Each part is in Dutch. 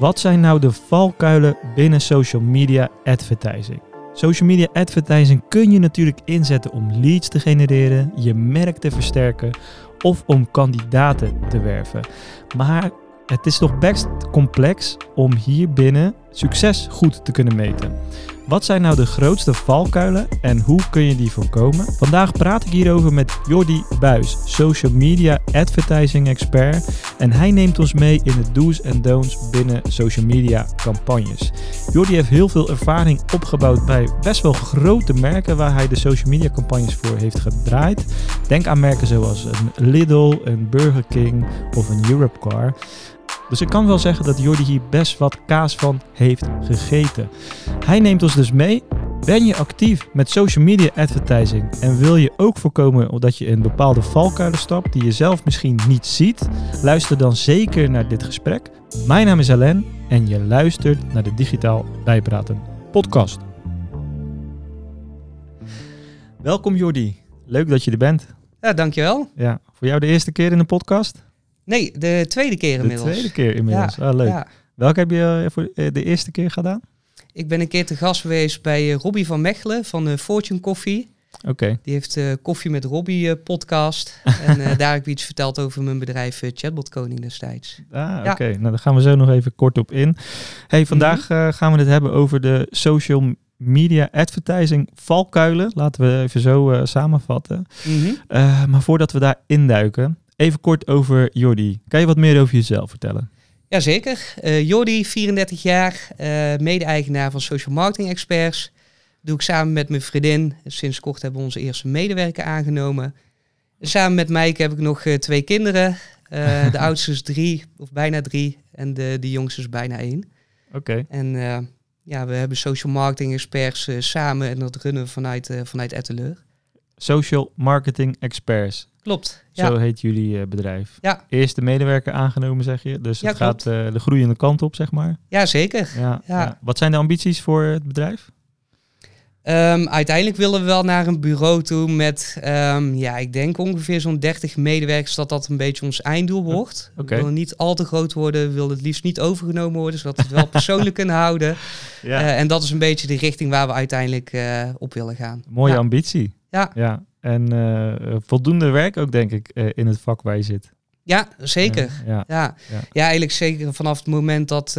Wat zijn nou de valkuilen binnen social media advertising? Social media advertising kun je natuurlijk inzetten om leads te genereren, je merk te versterken of om kandidaten te werven. Maar het is toch best complex om hier binnen succes goed te kunnen meten. Wat zijn nou de grootste valkuilen en hoe kun je die voorkomen? Vandaag praat ik hierover met Jordi Buis, social media advertising expert. En hij neemt ons mee in de do's en don'ts binnen social media campagnes. Jordi heeft heel veel ervaring opgebouwd bij best wel grote merken waar hij de social media campagnes voor heeft gedraaid. Denk aan merken zoals een Lidl, een Burger King of een Europcar. Dus ik kan wel zeggen dat Jordi hier best wat kaas van heeft gegeten. Hij neemt ons dus mee. Ben je actief met social media advertising en wil je ook voorkomen dat je in bepaalde valkuilen stapt die je zelf misschien niet ziet? Luister dan zeker naar dit gesprek. Mijn naam is Alain en je luistert naar de Digitaal Bijpraten podcast. Welkom Jordi, leuk dat je er bent. Ja, dankjewel. Ja, voor jou de eerste keer in de podcast? Nee, de tweede keer inmiddels. De tweede keer inmiddels. Ja, ah, leuk. Ja. Welke heb je eh, voor eh, de eerste keer gedaan? Ik ben een keer te gast geweest bij eh, Robbie van Mechelen van Fortune Coffee. Oké. Die heeft uh, Koffie met Robbie podcast. en daar heb ik iets verteld over mijn bedrijf Chatbot Koning destijds. Ah, oké. Nou, daar gaan we zo nog even kort op in. Hey, vandaag mhm. gaan we het hebben over de social media advertising valkuilen. Laten we even zo samenvatten. Mm maar voordat we daar induiken, Even kort over Jordi. Kan je wat meer over jezelf vertellen? Jazeker. Uh, Jordi, 34 jaar, uh, mede-eigenaar van Social Marketing Experts. Doe ik samen met mijn vriendin. Sinds kort hebben we onze eerste medewerker aangenomen. Samen met Mike heb ik nog uh, twee kinderen. de oudste is drie, of bijna drie. En de, de jongste is bijna één. Oké. En ja, we hebben Social Marketing Experts samen en dat runnen we vanuit, vanuit Etteleur. Social Marketing Experts. Klopt. Zo heet jullie uh, bedrijf. Ja. Eerste medewerker aangenomen, zeg je. Dus het gaat uh, de groeiende kant op, zeg maar. Ja, zeker. Ja, ja. Wat zijn de ambities voor het bedrijf? Um, uiteindelijk willen we wel naar een bureau toe met, um, ja, ik denk ongeveer zo'n 30 medewerkers, dat dat een beetje ons einddoel wordt. Okay. We willen niet al te groot worden, we willen het liefst niet overgenomen worden, zodat we het wel persoonlijk kunnen houden. Ja. Uh, en dat is een beetje de richting waar we uiteindelijk uh, op willen gaan. Mooie ambitie. Ja. ja. En uh, voldoende werk ook, denk ik, uh, in het vak waar je zit. Ja, zeker. Ja. Ja. ja. eigenlijk zeker vanaf het moment dat,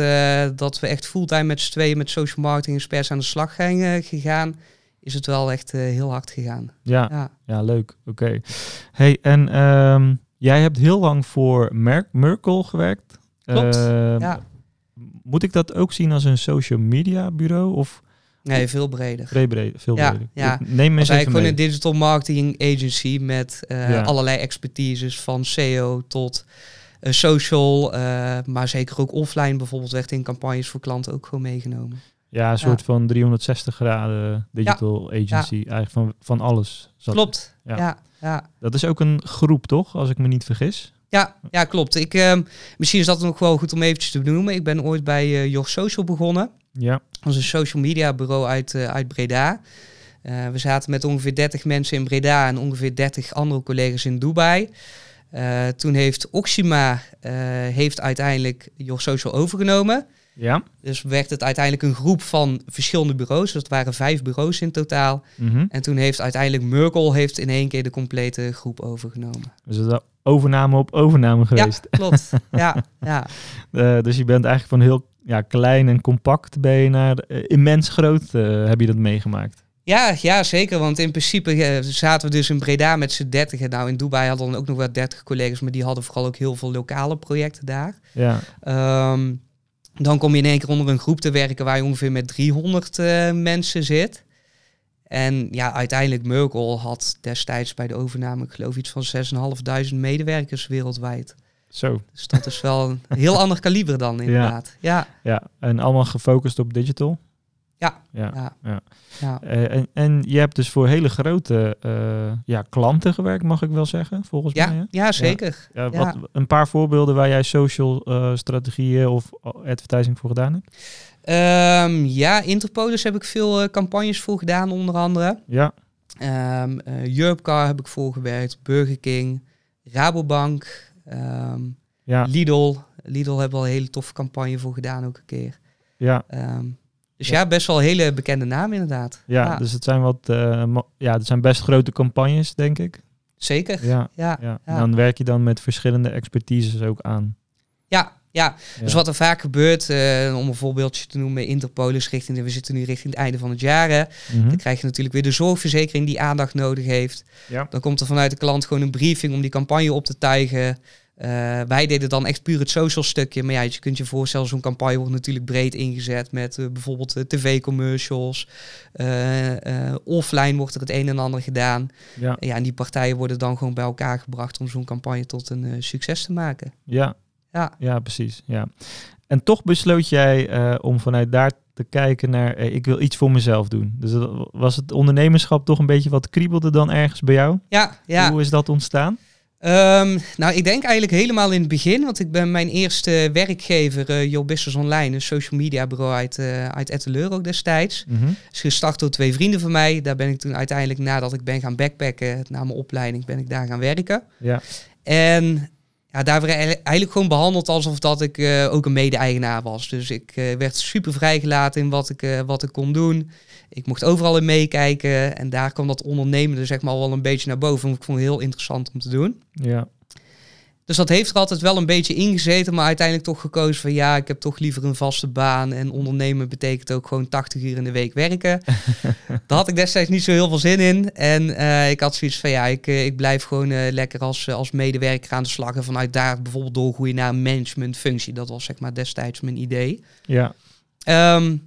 dat we echt fulltime met z'n tweeën met social marketing experts aan de slag zijn gegaan, is het wel echt heel hard gegaan. Ja, ja. leuk. Oké. Hey, en um, jij hebt heel lang voor Mer Merkel gewerkt. Klopt, ja. Moet ik dat ook zien als een social media bureau? Of Nee, veel breder. Veel breder, veel ja, breder. Ja, Neem gewoon een digital marketing agency met uh, allerlei expertises van SEO tot uh, social, uh, maar zeker ook offline bijvoorbeeld werd in campagnes voor klanten ook gewoon meegenomen. Ja, een soort van 360 graden digital agency, eigenlijk van, van alles. Zat klopt, ja. ja. Dat is ook een groep, toch? Als ik me niet vergis. Ja, ja klopt. Ik, ehm, misschien is dat nog wel goed om eventjes te benoemen. Ik ben ooit bij uh, Your Social begonnen. Ja. Dat is een social media bureau uit, uh, uit Breda. Uh, we zaten met ongeveer 30 mensen in Breda en ongeveer 30 andere collega's in Dubai. Toen heeft Oxima heeft uiteindelijk Your Social overgenomen. Ja. Dus werd het uiteindelijk een groep van verschillende bureaus. Dus dat waren vijf bureaus in totaal. Mm -hmm. En toen heeft uiteindelijk Merkel heeft in één keer de complete groep overgenomen. Dus dat overname op overname geweest. Ja, klopt. ja, ja. dus je bent eigenlijk van heel ja, klein en compact ben je naar uh, immens groot uh, heb je dat meegemaakt? Ja, ja, zeker. Want in principe zaten we dus in Breda met z'n dertig. Nou, in Dubai hadden we ook nog wel dertig collega's, maar die hadden vooral ook heel veel lokale projecten daar. Ja. Um, dan kom je in één keer onder een groep te werken waar je ongeveer met 300 mensen zit. En ja, uiteindelijk Merkel had destijds bij de overname, ik geloof, iets van 6.500 medewerkers wereldwijd. Zo. Dus dat is wel een heel ander kaliber dan inderdaad. Ja. ja. en allemaal gefocust op digital? Ja. Ja. ja. ja. ja. Uh, en, en je hebt dus voor hele grote uh, ja, klanten gewerkt, mag ik wel zeggen, volgens mij. Hè? Ja, zeker. Ja. Wat, een paar voorbeelden waar jij social uh, strategieën of advertising voor gedaan hebt? Um, ja, Interpolis heb ik veel campagnes voor gedaan, onder andere. Ja. Um, Europcar heb ik voor gewerkt, Burger King, Rabobank, Um, ja. Lidl, Lidl hebben al een hele toffe campagne voor gedaan ook een keer. Ja, Ehm, dus Ja. ja. best wel een hele bekende naam inderdaad. ja, dus het zijn wat, eh, ja, het zijn best grote campagnes, denk ik. Zeker. Ja, Ja, ja. ja. Dan werk je dan met verschillende expertises ook aan. ja, ja. Ja. Dus wat er vaak gebeurt, eh, om een voorbeeldje te noemen, Interpol is richting, de- we zitten nu richting het einde van het jaar. Hè. Mhm. Dan krijg je natuurlijk weer de zorgverzekering die aandacht nodig heeft. Ja. Dan komt er vanuit de klant gewoon een briefing om die campagne op te tuigen. Eh, wij deden dan echt puur het social stukje. Maar ja, je kunt je voorstellen, zo'n campagne wordt natuurlijk breed ingezet met eh, bijvoorbeeld tv-commercials. Offline wordt er het een en ander gedaan. Ja, Ja, en die partijen worden dan gewoon bij elkaar gebracht om zo'n campagne tot een succes te maken. ja, Ja. ja, precies. Ja. En toch besloot jij eh, om vanuit daar te kijken naar, eh, ik wil iets voor mezelf doen. Dus dat- was het ondernemerschap toch een beetje wat kriebelde dan ergens bij jou? Ja, ja. Hoe is dat ontstaan? Ehm, nou, ik denk eigenlijk helemaal in het begin, want ik ben mijn eerste werkgever, eh Your Business Online, een social media bureau uit, eh uit Etteleur ook destijds. Mhm. is gestart door twee vrienden van mij. Daar ben ik toen uiteindelijk, nadat ik ben gaan backpacken, na mijn opleiding, ben ik daar gaan werken. Ja, En ja, daar werd eigenlijk- gewoon behandeld alsof dat ik eh, ook een mede-eigenaar was. Dus ik eh, werd super vrijgelaten in wat ik, eh, wat ik kon doen. Ik mocht overal in meekijken. En daar kwam dat ondernemende zeg maar wel een beetje naar boven. Ik vond het heel interessant om te doen. ja, Dus dat heeft er altijd wel een beetje ingezeten, maar uiteindelijk toch gekozen van ja, ik heb toch liever een vaste baan. En ondernemen betekent ook gewoon 80 uur in de week werken. Daar had ik destijds niet zo heel veel zin in. En eh, ik had zoiets van ja, ik, eh, ik blijf gewoon eh, lekker als, als medewerker aan de slag. En vanuit daar bijvoorbeeld doorgroeien naar een managementfunctie. Dat was zeg maar destijds mijn idee. ja, Ehm,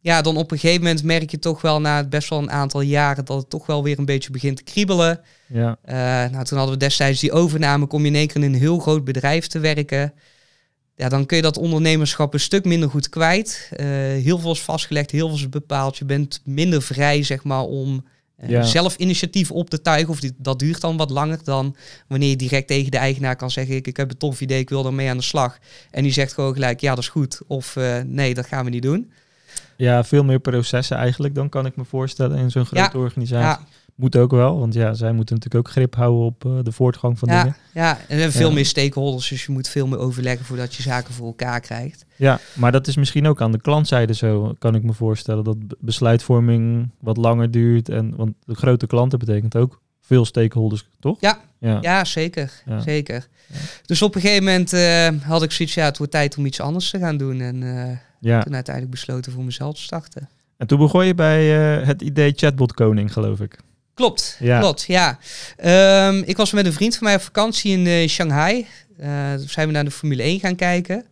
ja, dan op een gegeven moment merk je toch wel na best wel een aantal jaren dat het toch wel weer een beetje begint te kriebelen. ja, Eh, nou, toen hadden we destijds die overname, kom je in één keer in een heel groot bedrijf te werken. Ja, dan kun je dat ondernemerschap een stuk minder goed kwijt. Eh, heel veel is vastgelegd, heel veel is bepaald. Je bent minder vrij, zeg maar, om eh, Ja. zelf initiatief op te tuigen. Of die, dat duurt dan wat langer dan wanneer je direct tegen de eigenaar kan zeggen... Ik, ik heb een tof idee, ik wil ermee aan de slag. En die zegt gewoon gelijk, ja, dat is goed. Of nee, dat gaan we niet doen. Ja, veel meer processen eigenlijk, dan kan ik me voorstellen in zo'n grote Ja, organisatie. Ja, Moet ook wel, want ja, zij moeten natuurlijk ook grip houden op eh, de voortgang van dingen. ja, en zijn veel meer stakeholders, dus je moet veel meer overleggen voordat je zaken voor elkaar krijgt. Ja, maar dat is misschien ook aan de klantzijde zo, kan ik me voorstellen. Dat besluitvorming wat langer duurt. En, want de grote klanten betekent ook veel stakeholders, toch? Ja. Ja, Ja, zeker. Ja. zeker. Ja. Dus op een gegeven moment eh, had ik zoiets, ja, het wordt tijd om iets anders te gaan doen. En eh, ja. toen uiteindelijk besloten voor mezelf te starten. En toen begon je bij eh, het idee chatbot koning, geloof ik. Klopt, Ja. klopt, ja. Ehm, ik was met een vriend van mij op vakantie in eh, Shanghai. Toen zijn we naar de Formule 1 gaan kijken.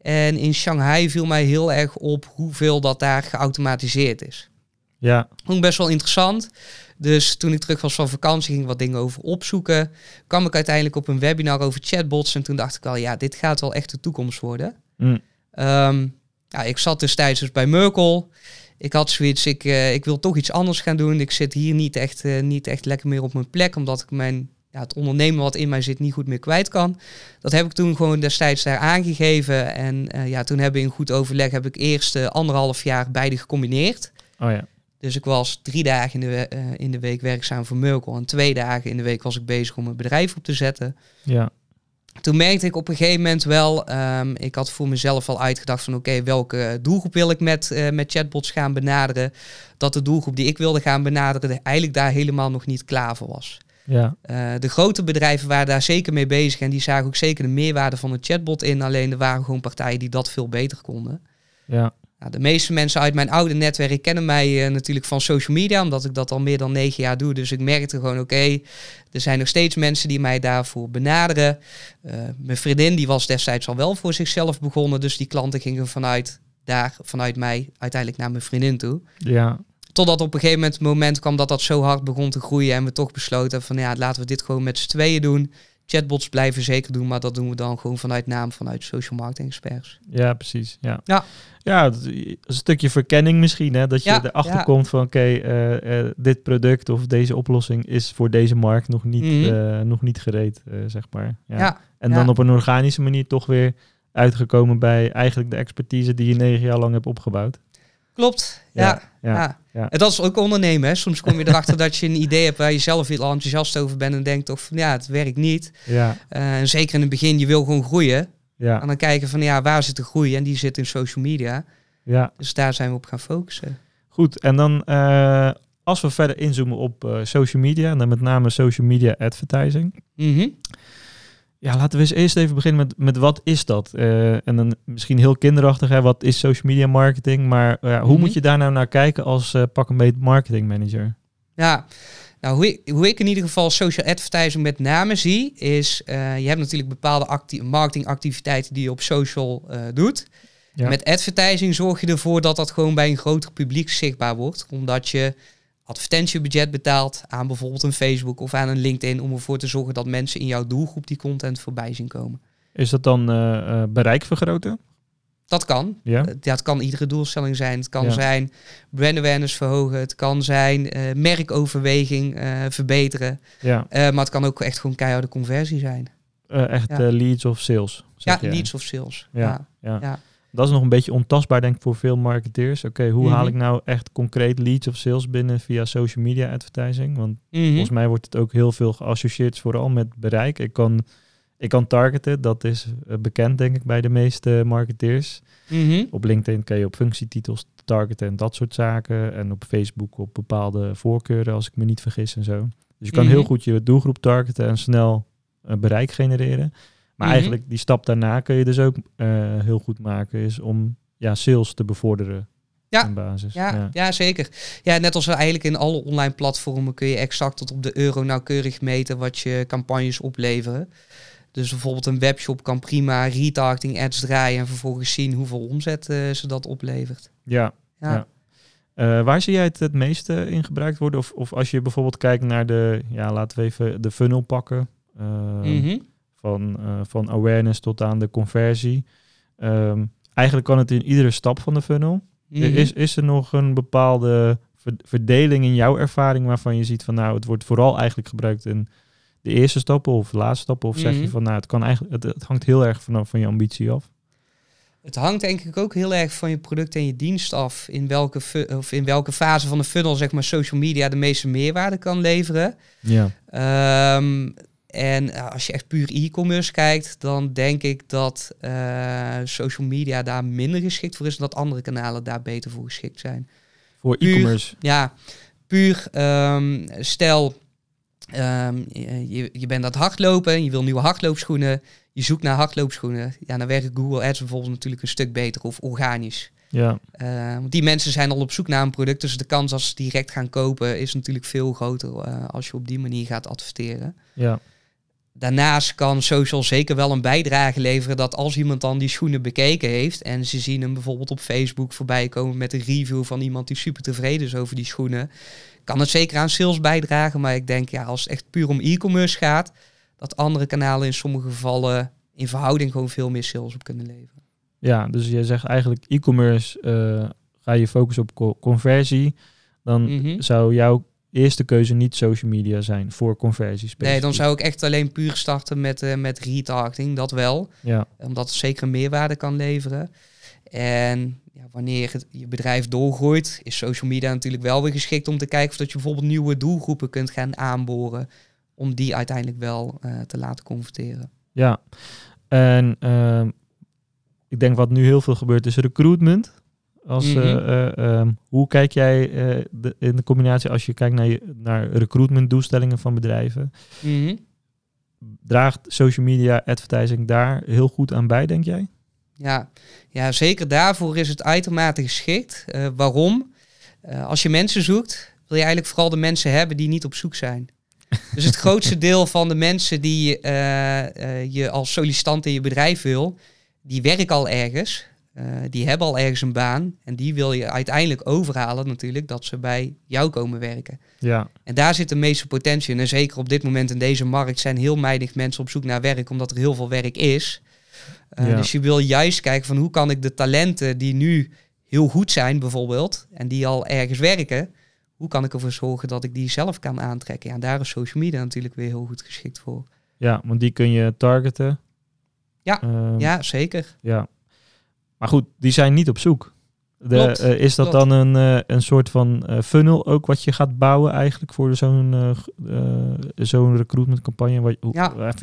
En in Shanghai viel mij heel erg op hoeveel dat daar geautomatiseerd is. Ja, Vond ik best wel interessant. Dus toen ik terug was van vakantie, ging ik wat dingen over opzoeken. Kwam ik uiteindelijk op een webinar over chatbots. En toen dacht ik al, ja, dit gaat wel echt de toekomst worden. Mm. Ehm, ja, ik zat destijds dus bij Merkel. Ik had zoiets, ik, eh, ik wil toch iets anders gaan doen. Ik zit hier niet echt, eh, niet echt lekker meer op mijn plek, omdat ik mijn, ja, het ondernemen wat in mij zit niet goed meer kwijt kan. Dat heb ik toen gewoon destijds daar aangegeven. En eh, ja, toen hebben we in goed overleg, heb ik eerst anderhalf jaar beide gecombineerd. oh ja. Dus ik was drie dagen in de, in de week werkzaam voor Merkel. En twee dagen in de week was ik bezig om een bedrijf op te zetten. Ja, Toen merkte ik op een gegeven moment wel, ehm, ik had voor mezelf al uitgedacht van oké, welke doelgroep wil ik met, eh, met chatbots gaan benaderen. Dat de doelgroep die ik wilde gaan benaderen eigenlijk daar helemaal nog niet klaar voor was. ja, Eh, de grote bedrijven waren daar zeker mee bezig en die zagen ook zeker de meerwaarde van een chatbot in. Alleen er waren gewoon partijen die dat veel beter konden. ja, Nou, de meeste mensen uit mijn oude netwerk kennen mij eh, natuurlijk van social media, omdat ik dat al meer dan negen jaar doe. Dus ik merkte gewoon, oké, er zijn nog steeds mensen die mij daarvoor benaderen. Eh, mijn vriendin die was destijds al wel voor zichzelf begonnen, dus die klanten gingen vanuit daar, vanuit mij, uiteindelijk naar mijn vriendin toe. ja, Totdat op een gegeven moment het moment kwam dat dat zo hard begon te groeien en we toch besloten van ja, laten we dit gewoon met z'n tweeën doen. Chatbots blijven zeker doen, maar dat doen we dan gewoon vanuit naam, vanuit social marketing experts. ja, precies. Ja, Ja. ja dat is een stukje verkenning misschien, hè? dat je Ja, erachter ja. komt van oké, eh, eh, dit product of deze oplossing is voor deze markt nog niet, Mhm. eh, nog niet gereed, zeg maar. Ja. ja. En dan op een organische manier toch weer uitgekomen bij eigenlijk de expertise die je negen jaar lang hebt opgebouwd. Klopt, ja. ja, ja. En dat is ook ondernemen. Hè. Soms kom je erachter dat je een idee hebt waar je zelf heel enthousiast over bent en denkt toch van ja, het werkt niet. Ja, Eh, en zeker in het begin, je wil gewoon groeien. Ja, En dan kijken van ja, waar zit de groei? En die zit in social media. ja. Dus daar zijn we op gaan focussen. Goed, en dan eh, als we verder inzoomen op eh, social media, en dan met name social media advertising. Mhm. Ja, laten we eens eerst even beginnen met, met wat is dat? Eh, en dan misschien heel kinderachtig, hè? wat is social media marketing? Maar eh, hoe Mhm. moet je daar nou naar kijken als eh, pak een beet marketing manager? Ja, nou hoe ik, hoe ik in ieder geval social advertising met name zie, is eh, je hebt natuurlijk bepaalde acti- marketingactiviteiten die je op social doet. Ja. Met advertising zorg je ervoor dat dat gewoon bij een groter publiek zichtbaar wordt. Omdat je advertentiebudget betaalt aan bijvoorbeeld een Facebook of aan een LinkedIn om ervoor te zorgen dat mensen in jouw doelgroep die content voorbij zien komen. Is dat dan eh, eh, bereik vergroten? Dat kan. Ja. Eh, ja, het kan iedere doelstelling zijn. Het kan Ja. zijn brand awareness verhogen. Het kan zijn eh, merkoverweging eh, verbeteren. Ja, Eh, maar het kan ook echt gewoon keiharde conversie zijn. Eh, echt Ja. eh, leads of sales. ja, jij. leads of sales. Ja. Ja. Dat is nog een beetje ontastbaar, denk ik, voor veel marketeers. Oké, hoe Mhm. haal ik nou echt concreet leads of sales binnen via social media advertising? Want Mhm. volgens mij wordt het ook heel veel geassocieerd, vooral met bereik. Ik kan, ik kan targeten, dat is eh, bekend, denk ik, bij de meeste marketeers. Mhm. Op LinkedIn kan je op functietitels targeten en dat soort zaken. En op Facebook op bepaalde voorkeuren, als ik me niet vergis en zo. Dus je kan Mhm. heel goed je doelgroep targeten en snel eh, bereik genereren. Maar Mhm. eigenlijk die stap daarna kun je dus ook eh, heel goed maken, is om ja, sales te bevorderen. Ja. Basis. Ja, ja. zeker. Ja, net als eigenlijk in alle online platformen kun je exact tot op de euro nauwkeurig meten wat je campagnes opleveren. Dus bijvoorbeeld een webshop kan prima retargeting ads draaien en vervolgens zien hoeveel omzet eh, ze dat oplevert. ja. Ja. Ja. Eh, waar zie jij het het meeste in gebruikt worden? Of, of als je bijvoorbeeld kijkt naar de, ja, laten we even de funnel pakken. Eh, Mhm. Van, eh, van awareness tot aan de conversie. Ehm, eigenlijk kan het in iedere stap van de funnel. Mhm. Is, is er nog een bepaalde ver- verdeling in jouw ervaring waarvan je ziet van nou, het wordt vooral eigenlijk gebruikt in de eerste stappen of de laatste stappen? Of zeg je Mhm. van nou, het kan eigenlijk, het, het hangt heel erg vanaf van je ambitie af. Het hangt denk ik ook heel erg van je product en je dienst af. In welke, of in welke fase van de funnel zeg maar, social media de meeste meerwaarde kan leveren. Ja. Ehm, en eh, als je echt puur e-commerce kijkt, dan denk ik dat eh, social media daar minder geschikt voor is. En dat andere kanalen daar beter voor geschikt zijn. Voor e-commerce. Ja, puur ehm, stel, ehm, je, je- bent aan het hardlopen, je wil nieuwe hardloopschoenen. Je zoekt naar hardloopschoenen. Ja, dan werkt Google Ads bijvoorbeeld natuurlijk een stuk beter of organisch. Ja. Want die mensen zijn al op zoek naar een product, dus de kans als ze direct gaan kopen is natuurlijk veel groter als je op die manier gaat adverteren. Ja. Daarnaast kan social zeker wel een bijdrage leveren dat als iemand dan die schoenen bekeken heeft en ze zien hem bijvoorbeeld op Facebook voorbij komen met een review van iemand die super tevreden is over die schoenen, kan het zeker aan sales bijdragen. Maar ik denk ja, als het echt puur om e-commerce gaat, dat andere kanalen in sommige gevallen in verhouding gewoon veel meer sales op kunnen leveren. Ja, dus je zegt eigenlijk e-commerce eh, ga je focussen op co- conversie. Dan Mhm. zou jouw eerste keuze niet social media zijn voor conversie. Nee, dan zou ik echt alleen puur starten met, eh, met retargeting, dat wel. Ja, Omdat het zeker meerwaarde kan leveren. En ja, wanneer het, je bedrijf doorgroeit, is social media natuurlijk wel weer geschikt om te kijken of dat je bijvoorbeeld nieuwe doelgroepen kunt gaan aanboren. Om die uiteindelijk wel eh, te laten converteren. ja. En ehm, ik denk wat nu heel veel gebeurt is recruitment. Als, Mhm. eh, eh, ehm, hoe kijk jij eh, de, in de combinatie als je kijkt naar, je, naar recruitment doelstellingen van bedrijven? Draagt social media advertising daar heel goed aan bij, denk jij? Ja, ja, zeker daarvoor is het uitermate geschikt. Waarom? Als je mensen zoekt, wil je eigenlijk vooral de mensen hebben die niet op zoek zijn. Dus het grootste deel van de mensen die je als sollicitant in je bedrijf wil, die werken al ergens. Eh, die hebben al ergens een baan. En die wil je uiteindelijk overhalen natuurlijk dat ze bij jou komen werken. Ja, En daar zit de meeste potentie in. En zeker op dit moment in deze markt zijn heel weinig mensen op zoek naar werk, omdat er heel veel werk is. Uh, Ja. Dus je wil juist kijken van hoe kan ik de talenten die nu heel goed zijn bijvoorbeeld, en die al ergens werken, hoe kan ik ervoor zorgen dat ik die zelf kan aantrekken? Ja, en daar is social media natuurlijk weer heel goed geschikt voor. ja, want die kun je targeten. Ja, Ehm, Ja, zeker. ja. Maar goed, die zijn niet op zoek. De, eh, is dat klopt. dan een, eh, een soort van eh, funnel ook wat je gaat bouwen eigenlijk voor zo'n zo'n recruitmentcampagne? Wat, hoe, Ja.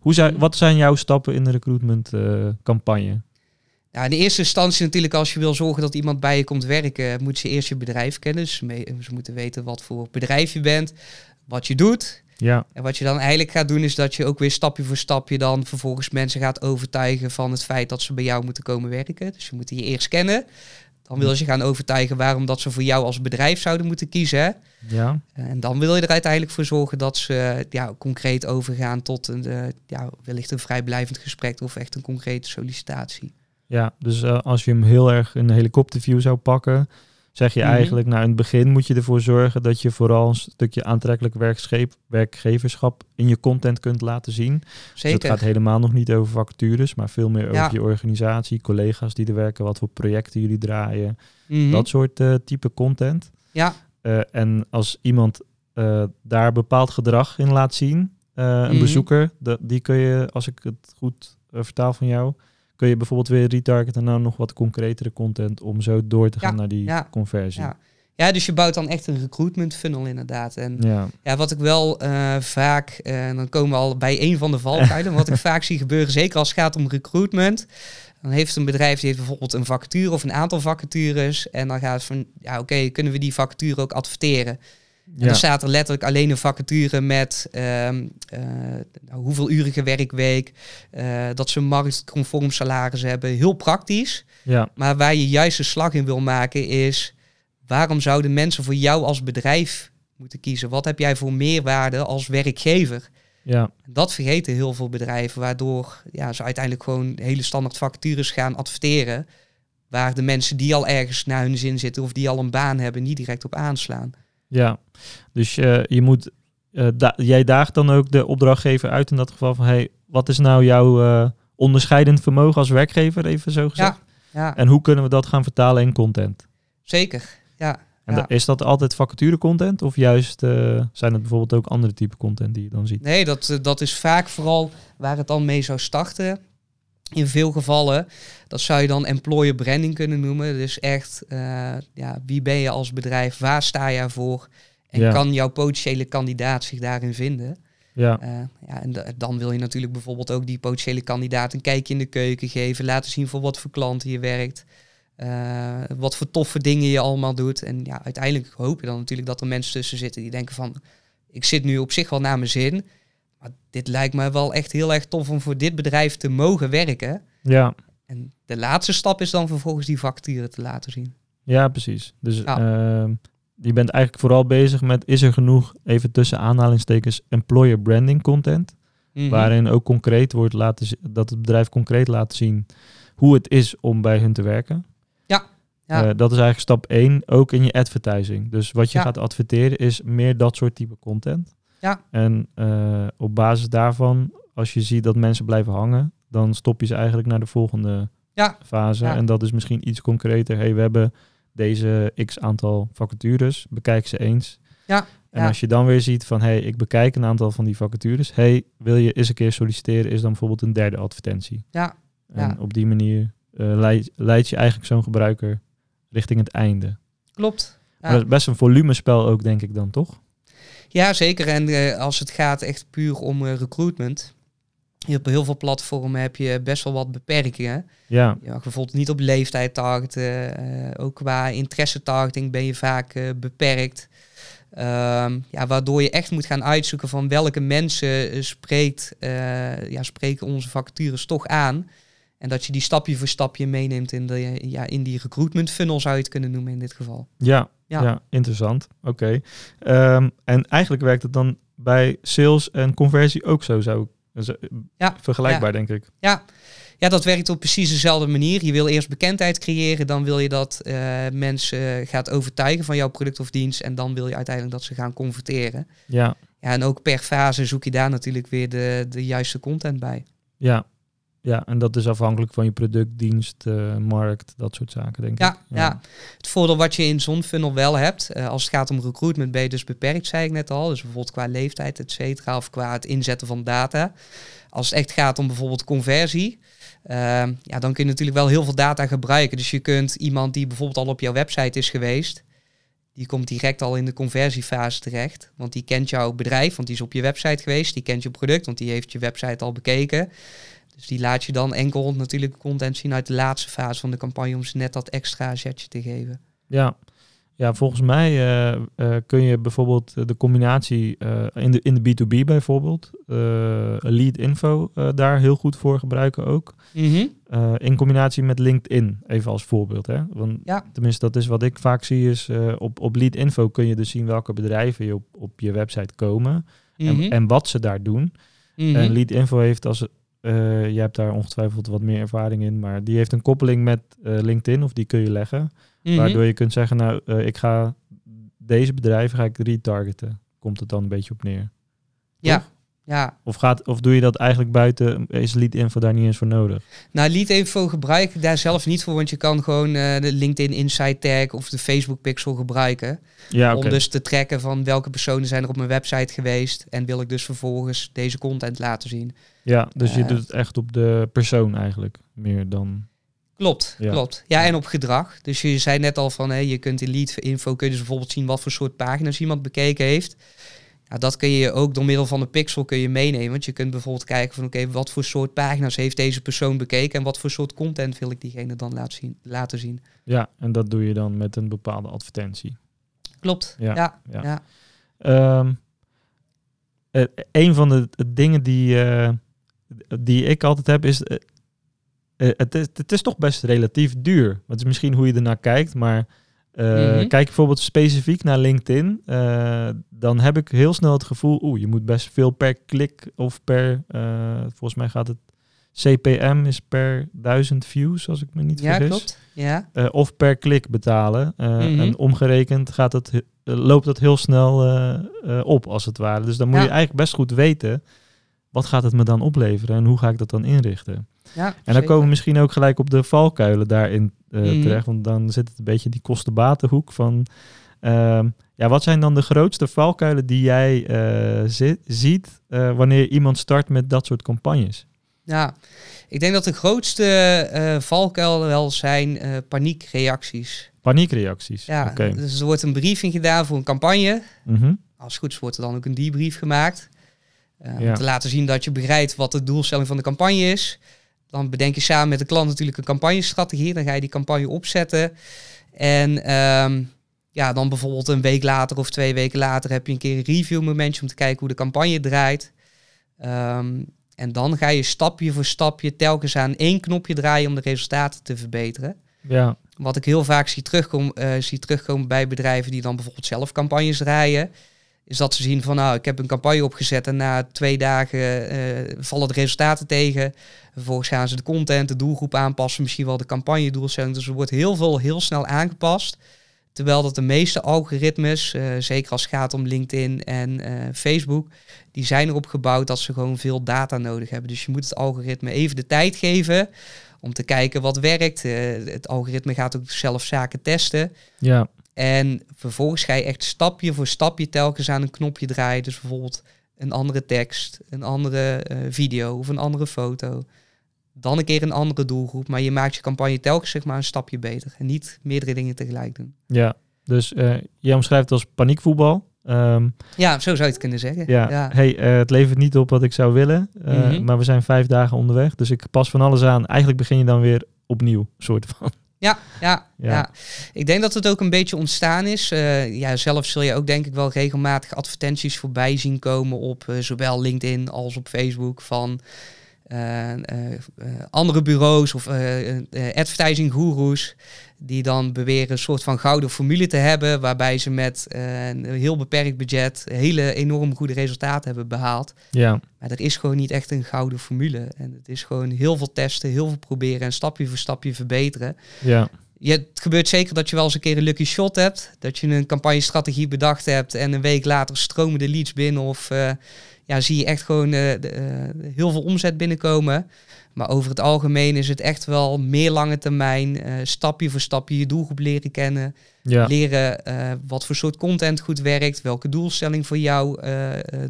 hoe zijn, wat zijn jouw stappen in de recruitmentcampagne? campagne? Ja, in de eerste instantie natuurlijk als je wil zorgen dat iemand bij je komt werken, moet je eerst je bedrijf kennen. Dus ze moeten weten wat voor bedrijf je bent, wat je doet. Ja, En wat je dan eigenlijk gaat doen is dat je ook weer stapje voor stapje dan vervolgens mensen gaat overtuigen van het feit dat ze bij jou moeten komen werken. Dus je moet die eerst kennen. Dan wil je ze gaan overtuigen waarom dat ze voor jou als bedrijf zouden moeten kiezen. ja, En dan wil je er uiteindelijk voor zorgen dat ze ja, concreet overgaan tot een, eh, ja, wellicht een vrijblijvend gesprek of echt een concrete sollicitatie. ja. Dus eh, als je hem heel erg in een helikopterview zou pakken, zeg je Mhm. eigenlijk, nou in het begin moet je ervoor zorgen dat je vooral een stukje aantrekkelijk werkscheep, werkgeverschap in je content kunt laten zien. Dus het Zeker. gaat helemaal nog niet over vacatures, maar veel meer Ja. over je organisatie, collega's die er werken, wat voor projecten jullie draaien, Mhm. dat soort eh, type content. Ja, Eh, en als iemand eh, daar bepaald gedrag in laat zien, een Mhm. bezoeker, die kun je, als ik het goed vertaal van jou, kun je bijvoorbeeld weer retargeten naar nog wat concretere content om zo door te gaan Ja, naar die ja, conversie. ja. ja, dus je bouwt dan echt een recruitment funnel inderdaad. En Ja, Ja, wat ik wel eh, vaak, eh, en dan komen we al bij een van de valkuilen, wat ik vaak zie gebeuren, zeker als het gaat om recruitment. Dan heeft een bedrijf die heeft bijvoorbeeld een vacature of een aantal vacatures. En dan gaat het van, ja oké, kunnen we die vacature ook adverteren? En dan staat er letterlijk alleen een vacature met ehm, eh, hoeveel urige werkweek, eh, dat ze een marktconform salaris hebben. Heel praktisch. ja, Maar waar je juist de slag in wil maken is, waarom zouden mensen voor jou als bedrijf moeten kiezen? Wat heb jij voor meerwaarde als werkgever? ja, Dat vergeten heel veel bedrijven, waardoor ja, ze uiteindelijk gewoon hele standaard vacatures gaan adverteren, waar de mensen die al ergens naar hun zin zitten of die al een baan hebben, niet direct op aanslaan. Ja. Dus eh, je moet, eh, da- jij daagt dan ook de opdrachtgever uit in dat geval van, hey, wat is nou jouw eh, onderscheidend vermogen als werkgever, even zo gezegd? Ja, ja En hoe kunnen we dat gaan vertalen in content? zeker. Ja, En Ja. is dat altijd vacature content of juist zijn het bijvoorbeeld ook andere type content die je dan ziet? Nee, dat, dat is vaak vooral waar het dan mee zou starten. In veel gevallen, dat zou je dan employer branding kunnen noemen. Dus echt, eh, ja, wie ben je als bedrijf? Waar sta je voor? En Ja. kan jouw potentiële kandidaat zich daarin vinden? Ja, Eh, ja, en da- dan wil je natuurlijk bijvoorbeeld ook die potentiële kandidaat een kijkje in de keuken geven. Laten zien voor wat voor klanten je werkt. eh, wat voor toffe dingen je allemaal doet. En ja, uiteindelijk hoop je dan natuurlijk dat er mensen tussen zitten die denken van... Ik zit nu op zich wel naar mijn zin. Maar dit lijkt me wel echt heel erg tof om voor dit bedrijf te mogen werken. ja, En de laatste stap is dan vervolgens die vacature te laten zien. ja, precies. Dus Ja. ehm, je bent eigenlijk vooral bezig met, is er genoeg, even tussen aanhalingstekens, employer branding content? Mhm. Waarin ook concreet wordt laten dat het bedrijf concreet laat zien hoe het is om bij hun te werken. Ja, ja. Eh, dat is eigenlijk stap 1, ook in je advertising. Dus wat je Ja. gaat adverteren is meer dat soort type content. Ja. En eh, op basis daarvan, als je ziet dat mensen blijven hangen, dan stop je ze eigenlijk naar de volgende Ja. fase. Ja. En dat is misschien iets concreter. hey, we hebben deze x aantal vacatures, bekijk ze eens. Ja, En ja. als je dan weer ziet van, hey, ik bekijk een aantal van die vacatures. hey, wil je eens een keer solliciteren, is dan bijvoorbeeld een derde advertentie. Ja, En Ja. op die manier eh, leid, leid je eigenlijk zo'n gebruiker richting het einde. klopt. Ja. Maar dat is best een volumespel ook, denk ik dan, toch? Ja, zeker. En eh, als het gaat echt puur om eh, recruitment. Op heel veel platformen heb je best wel wat beperkingen. Ja, Je mag bijvoorbeeld niet op leeftijd targeten. eh, ook qua interesse targeting ben je vaak beperkt. Ehm, ja, waardoor je echt moet gaan uitzoeken van welke mensen spreekt, ja, spreken onze vacatures toch aan. En dat je die stapje voor stapje meeneemt in, de, ja, in die recruitment funnel zou je het kunnen noemen in dit geval. ja, ja. Ja. interessant. Oké. Ehm, en eigenlijk werkt het dan bij sales en conversie ook zo, zo, zo- Ja, vergelijkbaar, denk ik. Ja. ja, dat werkt op precies dezelfde manier. Je wil eerst bekendheid creëren, dan wil je dat eh, mensen gaat overtuigen van jouw product of dienst en dan wil je uiteindelijk dat ze gaan converteren. Ja, Ja, en ook per fase zoek je daar natuurlijk weer de, de juiste content bij. ja. Ja, en dat is afhankelijk van je product, dienst, eh, markt, dat soort zaken, denk Ja, ik. ja. het voordeel wat je in zo'n funnel wel hebt, eh, als het gaat om recruitment ben je dus beperkt, zei ik net al. Dus bijvoorbeeld qua leeftijd, et cetera, of qua het inzetten van data. Als het echt gaat om bijvoorbeeld conversie, Ehm, ja, dan kun je natuurlijk wel heel veel data gebruiken. Dus je kunt iemand die bijvoorbeeld al op jouw website is geweest, die komt direct al in de conversiefase terecht. Want die kent jouw bedrijf, want die is op je website geweest. Die kent je product, want die heeft je website al bekeken. Dus die laat je dan enkel natuurlijk content zien uit de laatste fase van de campagne om ze net dat extra zetje te geven. Ja, ja, volgens mij uh, uh, kun je bijvoorbeeld de combinatie uh, in, de, in de B2B bijvoorbeeld, lead info daar heel goed voor gebruiken ook. Mm -hmm. in combinatie met LinkedIn, even als voorbeeld. Hè? Want ja. tenminste, dat is wat ik vaak zie, is op, op lead info kun je dus zien welke bedrijven je op, op je website komen mm -hmm. en, en wat ze daar doen. Mm -hmm. En lead info heeft als uh, je hebt daar ongetwijfeld wat meer ervaring in, maar die heeft een koppeling met uh, LinkedIn, of die kun je leggen. Mhm. Waardoor je kunt zeggen, nou, uh, ik ga deze bedrijven ga ik retargeten. Komt het dan een beetje op neer? Ja, Toch? Ja. Of, gaat, of doe je dat eigenlijk buiten, is lead info daar niet eens voor nodig? Nou, lead info gebruik ik daar zelf niet voor, want je kan gewoon de LinkedIn Insight tag of de Facebook pixel gebruiken. Ja, Om dus te trekken van welke personen zijn er op mijn website geweest en wil ik dus vervolgens deze content laten zien. Ja, dus je Eh. doet het echt op de persoon eigenlijk, meer dan... Klopt, Ja. klopt. Ja, en op gedrag. Dus je zei net al van, hé, je kunt in lead info kun je dus bijvoorbeeld zien wat voor soort pagina's iemand bekeken heeft. Dat kun je ook door middel van een pixel kun je meenemen. Want je kunt bijvoorbeeld kijken van, oké, wat voor soort pagina's heeft deze persoon bekeken en wat voor soort content wil ik diegene dan laten zien. Laten zien. Ja, en dat doe je dan met een bepaalde advertentie. Klopt. Ja, Ja, ja. ja. Ehm, eh, een van de, de dingen die, eh, die ik altijd heb is... eh, het, is het is toch best relatief duur. Dat is misschien hoe je ernaar kijkt, maar... eh, Mhm. Kijk bijvoorbeeld specifiek naar LinkedIn, eh, dan heb ik heel snel het gevoel, oeh, je moet best veel per klik of per, eh, volgens mij gaat het, CPM is per duizend views, als ik me niet Ja, vergis. klopt. Ja, Eh, of per klik betalen. Mhm. En omgerekend gaat loopt dat heel snel op, als het ware. Dus dan moet Ja. je eigenlijk best goed weten, wat gaat het me dan opleveren en hoe ga ik dat dan inrichten? ja. En dan zeker. komen we misschien ook gelijk op de valkuilen daarin eh, Mhm. terecht. Want dan zit het een beetje die kostenbatenhoek van... ehm, ja, wat zijn dan de grootste valkuilen die jij eh, zi- ziet eh, wanneer iemand start met dat soort campagnes? Ja, ik denk dat de grootste eh valkuil wel zijn paniekreacties. Paniekreacties. Ja, Oké. dus er wordt een briefing gedaan voor een campagne. Mhm. Als het goed is, wordt er dan ook een debrief gemaakt. Ja. Om te laten zien dat je begrijpt wat de doelstelling van de campagne is. Dan bedenk je samen met de klant natuurlijk een campagnestrategie. Dan ga je die campagne opzetten. En ehm, ja, dan bijvoorbeeld een week later of twee weken later heb je een keer een review momentje om te kijken hoe de campagne draait. Ehm, en dan ga je stapje voor stapje telkens aan één knopje draaien om de resultaten te verbeteren. Ja, Wat ik heel vaak zie, terugkom, eh, zie terugkomen bij bedrijven die dan bijvoorbeeld zelf campagnes draaien. Is dat ze zien van nou, ik heb een campagne opgezet en na twee dagen eh, vallen de resultaten tegen. Vervolgens gaan ze de content, de doelgroep aanpassen, misschien wel de campagne doelstelling. Dus er wordt heel veel heel snel aangepast. Terwijl dat de meeste algoritmes, eh, zeker als het gaat om LinkedIn en eh, Facebook, die zijn erop gebouwd dat ze gewoon veel data nodig hebben. Dus je moet het algoritme even de tijd geven om te kijken wat werkt. Het algoritme gaat ook zelf zaken testen. ja, En vervolgens ga je echt stapje voor stapje telkens aan een knopje draaien. Dus bijvoorbeeld een andere tekst, een andere eh, video of een andere foto. Dan een keer een andere doelgroep. Maar je maakt je campagne telkens zeg maar een stapje beter. En niet meerdere dingen tegelijk doen. ja. Dus eh jij omschrijft het als paniekvoetbal. Ehm, Ja, zo zou je het kunnen zeggen. ja, Hey, eh, het levert niet op wat ik zou willen, Mhm. maar we zijn vijf dagen onderweg, dus ik pas van alles aan. Eigenlijk begin je dan weer opnieuw, soort van. Ja, ja, Ja. ja. Ik denk dat het ook een beetje ontstaan is. Eh, ja, zelf zul je ook denk ik wel regelmatig advertenties voorbij zien komen op eh, zowel LinkedIn als op Facebook van andere bureaus of eh, eh, advertising gurus die dan beweren een soort van gouden formule te hebben waarbij ze met eh, een heel beperkt budget hele enorm goede resultaten hebben behaald. Ja, Maar er is gewoon niet echt een gouden formule. En het is gewoon heel veel testen, heel veel proberen en stapje voor stapje verbeteren. ja, Je, het gebeurt zeker dat je wel eens een keer een lucky shot hebt. Dat je een campagnestrategie bedacht hebt en een week later stromen de leads binnen. Of eh, ja, zie je echt gewoon eh, de, eh, heel veel omzet binnenkomen. Maar over het algemeen is het echt wel meer lange termijn. stapje voor stapje je doelgroep leren kennen. ja, Leren wat voor soort content goed werkt. Welke doelstelling voor jouw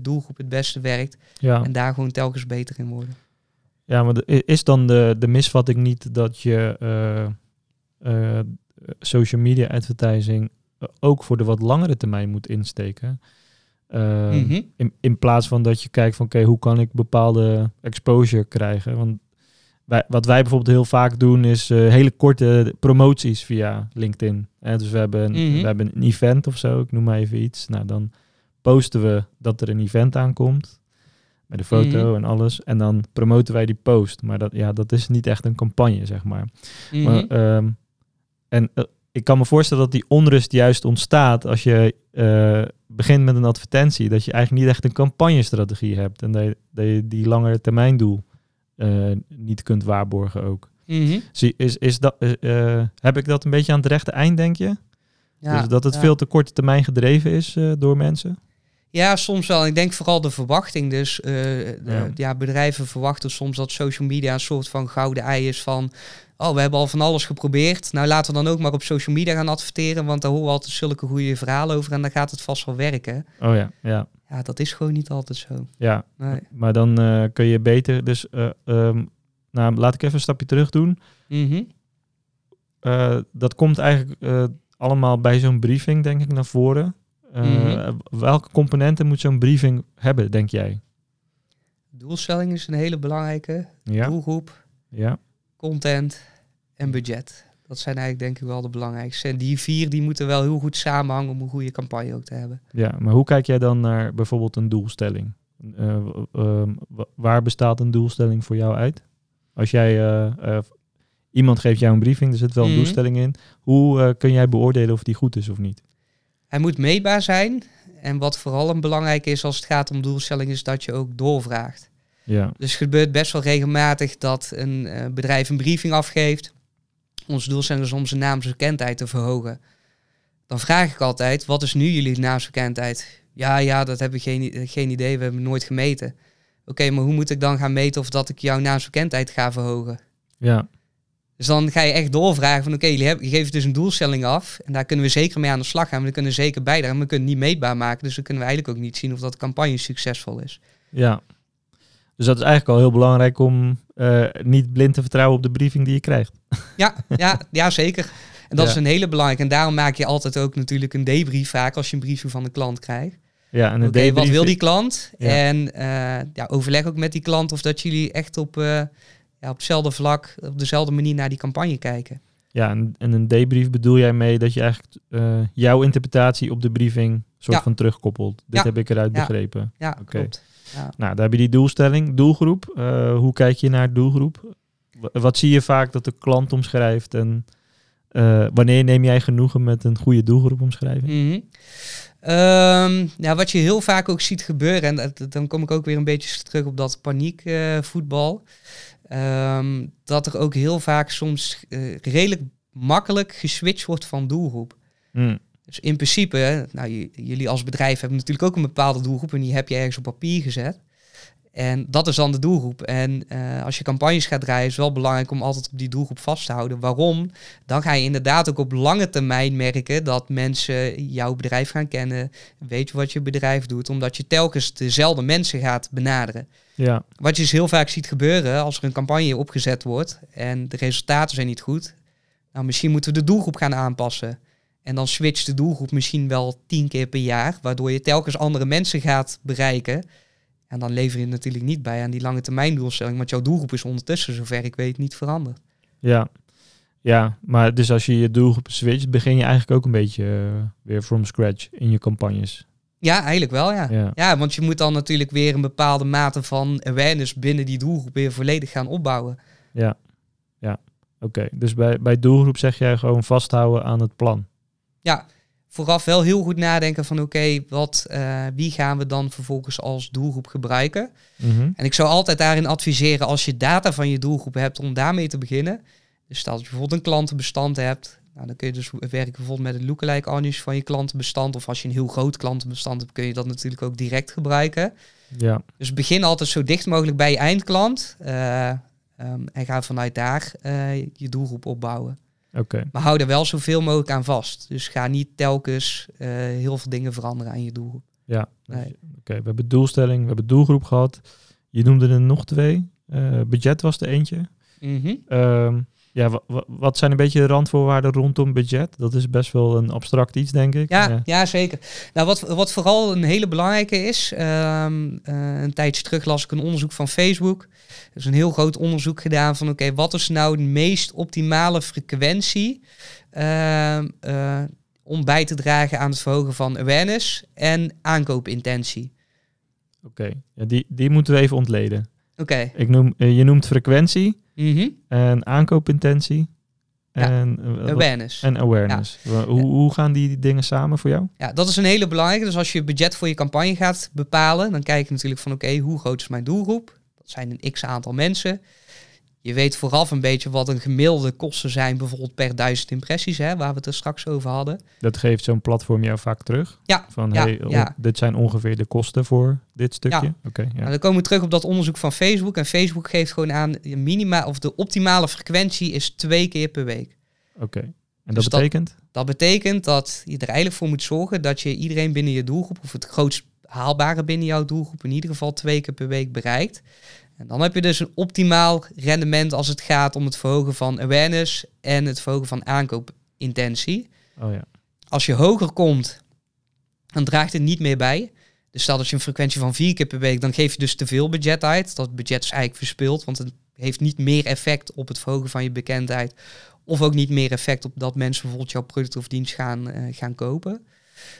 doelgroep het beste werkt. ja. En daar gewoon telkens beter in worden. Ja, maar is dan de, de misvatting niet dat je eh, eh, social media advertising eh, ook voor de wat langere termijn moet insteken? Ehm, Mhm. in, in plaats van dat je kijkt van oké, hoe kan ik bepaalde exposure krijgen? Want wij, wat wij bijvoorbeeld heel vaak doen is eh, hele korte promoties via LinkedIn. Hè, dus we hebben, een, Mhm. we hebben een event of zo, ik noem maar even iets. Nou, dan posten we dat er een event aankomt. Met een foto Mhm. en alles. En dan promoten wij die post. Maar dat, ja, dat is niet echt een campagne, zeg maar. Maar, ehm, en eh, ik kan me voorstellen dat die onrust juist ontstaat als je eh, begint met een advertentie. Dat je eigenlijk niet echt een campagnestrategie hebt. En dat je, dat je die langere termijn doel eh, niet kunt waarborgen ook. Mhm. Zie, is, is dat, heb ik dat een beetje aan het rechte eind, denk je? Ja, dus dat het ja. veel te korte termijn gedreven is eh, door mensen? Ja, soms wel. Ik denk vooral de verwachting. Dus eh, Ja. ja. ja, bedrijven verwachten soms dat social media een soort van gouden ei is van... Oh, we hebben al van alles geprobeerd. Nou, laten we dan ook maar op social media gaan adverteren. Want daar horen we altijd zulke goede verhalen over. En dan gaat het vast wel werken. Oh ja, ja. Ja, dat is gewoon niet altijd zo. ja. Nee. Maar dan eh, kun je beter... Dus eh, ehm, nou, laat ik even een stapje terug doen. Mhm. Dat komt eigenlijk allemaal bij zo'n briefing, denk ik, naar voren. Eh, Mhm. Welke componenten moet zo'n briefing hebben, denk jij? Doelstelling is een hele belangrijke. Ja, Doelgroep, ja, content en budget. Dat zijn eigenlijk denk ik wel de belangrijkste. En die vier die moeten wel heel goed samenhangen om een goede campagne ook te hebben. ja. Maar hoe kijk jij dan naar bijvoorbeeld een doelstelling? Eh, ehm, wa- waar bestaat een doelstelling voor jou uit? Als jij... eh, eh, iemand geeft jou een briefing, er zit wel een Mhm. doelstelling in. Hoe eh, kun jij beoordelen of die goed is of niet? Hij moet meetbaar zijn. En wat vooral een belangrijk is als het gaat om doelstelling, is dat je ook doorvraagt. Ja, Dus het gebeurt best wel regelmatig dat een eh, bedrijf een briefing afgeeft. Onze doelstelling is om zijn naamsbekendheid te verhogen. Dan vraag ik altijd, wat is nu jullie naamsbekendheid? Ja, ja, dat hebben we geen, geen idee, we hebben nooit gemeten. Oké, maar hoe moet ik dan gaan meten of dat ik jouw naamsbekendheid ga verhogen? ja, Dus dan ga je echt doorvragen van oké, je geeft dus een doelstelling af. En daar kunnen we zeker mee aan de slag gaan. We kunnen zeker bijdragen, maar we kunnen het niet meetbaar maken. Dus dan kunnen we eigenlijk ook niet zien of dat campagne succesvol is. ja. Dus dat is eigenlijk al heel belangrijk om eh, niet blind te vertrouwen op de briefing die je krijgt. Ja, ja, ja zeker. En dat Ja. is een hele belangrijke. En daarom maak je altijd ook natuurlijk een debrief vaak als je een briefing van de klant krijgt. Ja, en een wat debrief- wil die klant? Ja. En eh, ja, overleg ook met die klant of dat jullie echt op, eh, ja, op hetzelfde vlak, op dezelfde manier naar die campagne kijken. Ja, en, en een debrief bedoel jij mee dat je eigenlijk eh, jouw interpretatie op de briefing soort Ja. van terugkoppelt. Dit Ja. heb ik eruit begrepen. Ja, Oké. klopt. Ja. Nou, daar heb je die doelstelling, doelgroep. Eh, hoe kijk je naar doelgroep? Wa- Wat zie je vaak dat de klant omschrijft en eh, wanneer neem jij genoegen met een goede doelgroepomschrijving? Mhm. Ehm, ja, wat je heel vaak ook ziet gebeuren, en dat- dan kom ik ook weer een beetje terug op dat paniekvoetbal. Ehm, dat er ook heel vaak soms eh, redelijk makkelijk geswitcht wordt van doelgroep. Hmm, Dus in principe, nou, jullie als bedrijf hebben natuurlijk ook een bepaalde doelgroep en die heb je ergens op papier gezet. En dat is dan de doelgroep. En eh, als je campagnes gaat draaien, is het wel belangrijk om altijd op die doelgroep vast te houden. Waarom? Dan ga je inderdaad ook op lange termijn merken dat mensen jouw bedrijf gaan kennen, weten wat je bedrijf doet, omdat je telkens dezelfde mensen gaat benaderen. Ja, Wat je dus heel vaak ziet gebeuren als er een campagne opgezet wordt en de resultaten zijn niet goed. Nou, misschien moeten we de doelgroep gaan aanpassen. En dan switcht de doelgroep misschien wel tien keer per jaar, waardoor je telkens andere mensen gaat bereiken. En dan lever je natuurlijk niet bij aan die lange termijn doelstelling, want jouw doelgroep is ondertussen, zover ik weet, niet veranderd. ja. Ja, maar dus als je je doelgroep switcht, begin je eigenlijk ook een beetje eh, weer from scratch in je campagnes. Ja, eigenlijk wel, ja. Ja. Ja, want je moet dan natuurlijk weer een bepaalde mate van awareness binnen die doelgroep weer volledig gaan opbouwen. Ja, ja. Oké, dus bij, bij doelgroep zeg jij gewoon vasthouden aan het plan. ja, vooraf wel heel goed nadenken van oké, wat, eh, wie gaan we dan vervolgens als doelgroep gebruiken? Mhm. En ik zou altijd daarin adviseren als je data van je doelgroep hebt om daarmee te beginnen. Dus stel dat je bijvoorbeeld een klantenbestand hebt. Nou, dan kun je dus werken bijvoorbeeld met het lookalike audience van je klantenbestand. Of als je een heel groot klantenbestand hebt, kun je dat natuurlijk ook direct gebruiken. Ja, Dus begin altijd zo dicht mogelijk bij je eindklant. eh, ehm, en ga vanuit daar eh, je doelgroep opbouwen. Oké. Maar hou er wel zoveel mogelijk aan vast. Dus ga niet telkens eh, heel veel dingen veranderen aan je doelgroep. Ja, dus- Nee. oké. We hebben doelstelling, we hebben doelgroep gehad. Je noemde er nog twee. Eh, budget was er eentje. Ehm, ja, wa- wa- wat zijn een beetje de randvoorwaarden rondom budget? Dat is best wel een abstract iets, denk ik. Ja, ja, zeker. Nou, wat, wat vooral een hele belangrijke is, ehm, eh, een tijdje terug las ik een onderzoek van Facebook. Er is een heel groot onderzoek gedaan van, oké, wat is nou de meest optimale frequentie ehm, eh, om bij te dragen aan het verhogen van awareness en aankoopintentie? Oké, ja, die, die moeten we even ontleden. Oké. Ik noem, eh, je noemt frequentie Mhm. en aankoopintentie en, eh, Awareness. en awareness. Wa- Hoe, hoe gaan die dingen samen voor jou? Ja, dat is een hele belangrijke. Dus als je budget voor je campagne gaat bepalen, dan kijk je natuurlijk van oké, hoe groot is mijn doelgroep? Dat zijn een x aantal mensen. Je weet vooraf een beetje wat een gemiddelde kosten zijn, bijvoorbeeld per duizend impressies, hè, waar we het er straks over hadden. Dat geeft zo'n platform jou vaak terug? Ja, Van, ja, hey, oh, ja. dit zijn ongeveer de kosten voor dit stukje? Ja. Oké, ja. Nou, dan komen we terug op dat onderzoek van Facebook. En Facebook geeft gewoon aan, je minima, of de optimale frequentie is twee keer per week. Oké. En Dus dat dat- betekent? Dat betekent dat je er eigenlijk voor moet zorgen dat je iedereen binnen je doelgroep, of het grootst haalbare binnen jouw doelgroep, in ieder geval twee keer per week bereikt. En dan heb je dus een optimaal rendement als het gaat om het verhogen van awareness en het verhogen van aankoopintentie. Oh ja. Als je hoger komt, dan draagt het niet meer bij. Dus stel dat je een frequentie van vier keer per week, dan geef je dus te veel budget uit. Dat budget is eigenlijk verspild, want het heeft niet meer effect op het verhogen van je bekendheid. Of ook niet meer effect op dat mensen bijvoorbeeld jouw product of dienst gaan, eh, gaan kopen.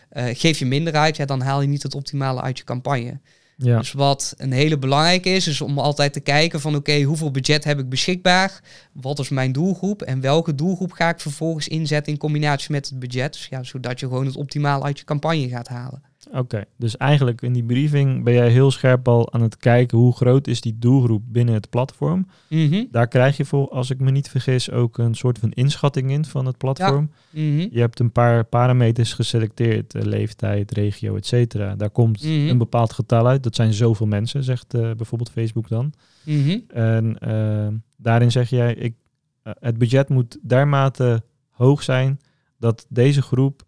Eh, geef je minder uit, ja, dan haal je niet het optimale uit je campagne. Ja. Dus wat een hele belangrijke is, is om altijd te kijken van oké, hoeveel budget heb ik beschikbaar? Wat is mijn doelgroep? En welke doelgroep ga ik vervolgens inzetten in combinatie met het budget? Dus ja, zodat je gewoon het optimaal uit je campagne gaat halen. Oké, dus eigenlijk in die briefing ben jij heel scherp al aan het kijken hoe groot is die doelgroep binnen het platform. Mhm, Daar krijg je voor, als ik me niet vergis, ook een soort van inschatting in van het platform. mhm, Je hebt een paar parameters geselecteerd, eh, leeftijd, regio, et cetera. Daar komt Mhm. een bepaald getal uit. Dat zijn zoveel mensen, zegt eh, bijvoorbeeld Facebook dan. mhm. En eh, daarin zeg jij, ik, het budget moet dermate hoog zijn dat deze groep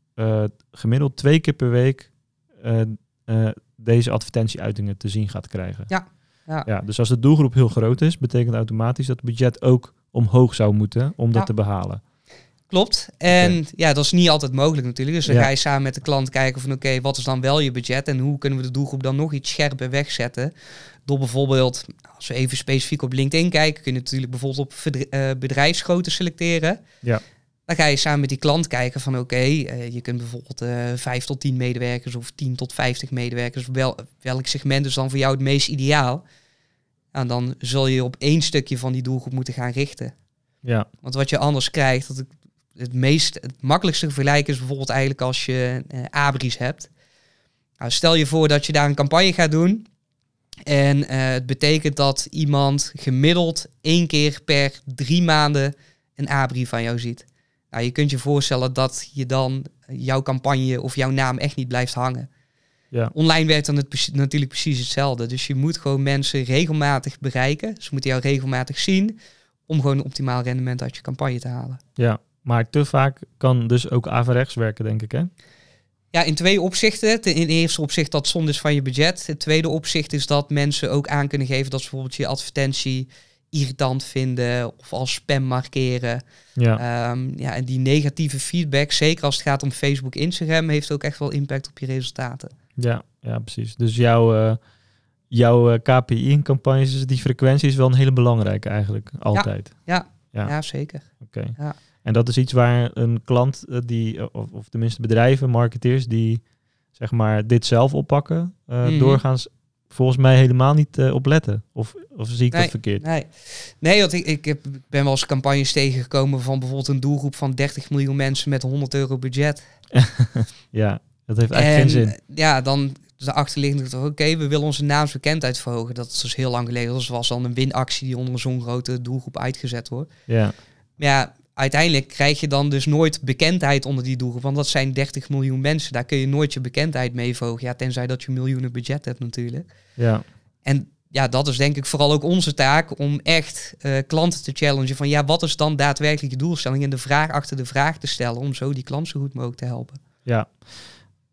gemiddeld twee keer per week deze advertentieuitingen te zien gaat krijgen. Ja, ja. ja. Dus als de doelgroep heel groot is, betekent automatisch dat het budget ook omhoog zou moeten om dat Ja. te behalen. Klopt. En ja, dat is niet altijd mogelijk natuurlijk. Dus dan Ja. ga je samen met de klant kijken van oké, wat is dan wel je budget en hoe kunnen we de doelgroep dan nog iets scherper wegzetten? Door bijvoorbeeld, als we even specifiek op LinkedIn kijken, kun je natuurlijk bijvoorbeeld op eh, bedrijfsgrootte selecteren. Ja. Dan ga je samen met die klant kijken van oké, eh, je kunt bijvoorbeeld eh 5 tot 10 medewerkers of 10 tot 50 medewerkers. Wel, welk segment is dan voor jou het meest ideaal? En dan zul je op één stukje van die doelgroep moeten gaan richten. Ja, Want wat je anders krijgt, dat het, meest, het makkelijkste te vergelijken is bijvoorbeeld eigenlijk als je eh, abris hebt. Nou, stel je voor dat je daar een campagne gaat doen. En het betekent dat iemand gemiddeld één keer per drie maanden een abri van jou ziet. Nou, je kunt je voorstellen dat je dan jouw campagne of jouw naam echt niet blijft hangen. ja, Online werkt dan het natuurlijk precies hetzelfde. Dus je moet gewoon mensen regelmatig bereiken. Ze moeten jou regelmatig zien om gewoon een optimaal rendement uit je campagne te halen. ja. Maar te vaak kan dus ook averechts werken, denk ik, hè? Ja, in twee opzichten. Ten- In het eerste opzicht dat zonde is van je budget. Het tweede opzicht is dat mensen ook aan kunnen geven dat ze bijvoorbeeld je advertentie irritant vinden of als spam markeren. Ja, Ehm, ja, en die negatieve feedback, zeker als het gaat om Facebook, Instagram, heeft ook echt wel impact op je resultaten. ja, ja, precies. Dus jouw, eh, jouw eh, KPI in campagnes, is die frequentie is wel een hele belangrijke eigenlijk, altijd. Ja, Ja. ja. zeker. Oké. Ja. En dat is iets waar een klant, eh, die, of, of tenminste bedrijven, marketeers, die zeg maar dit zelf oppakken, Mhm. doorgaans volgens mij helemaal niet eh, op letten. Of, of zie ik Nee, dat verkeerd? Nee, nee want ik, ik, heb, ik ben wel eens campagnes tegengekomen van bijvoorbeeld een doelgroep van 30 miljoen mensen met 100 euro budget. Ja, dat heeft eigenlijk geen zin. eh, Ja, dan de achterliggende toch, oké, we willen onze naamsbekendheid verhogen. Dat is dus heel lang geleden. Dat was dan een winactie die onder zo'n grote doelgroep uitgezet wordt. Ja, Maar ja, uiteindelijk krijg je dan dus nooit bekendheid onder die doelgroep. Want dat zijn 30 miljoen mensen. Daar kun je nooit je bekendheid mee verhogen. Ja, tenzij dat je miljoenen budget hebt natuurlijk. ja, En ja, dat is denk ik vooral ook onze taak om echt eh, klanten te challengen van ja, wat is dan daadwerkelijk je doelstelling en de vraag achter de vraag te stellen om zo die klant zo goed mogelijk te helpen. ja.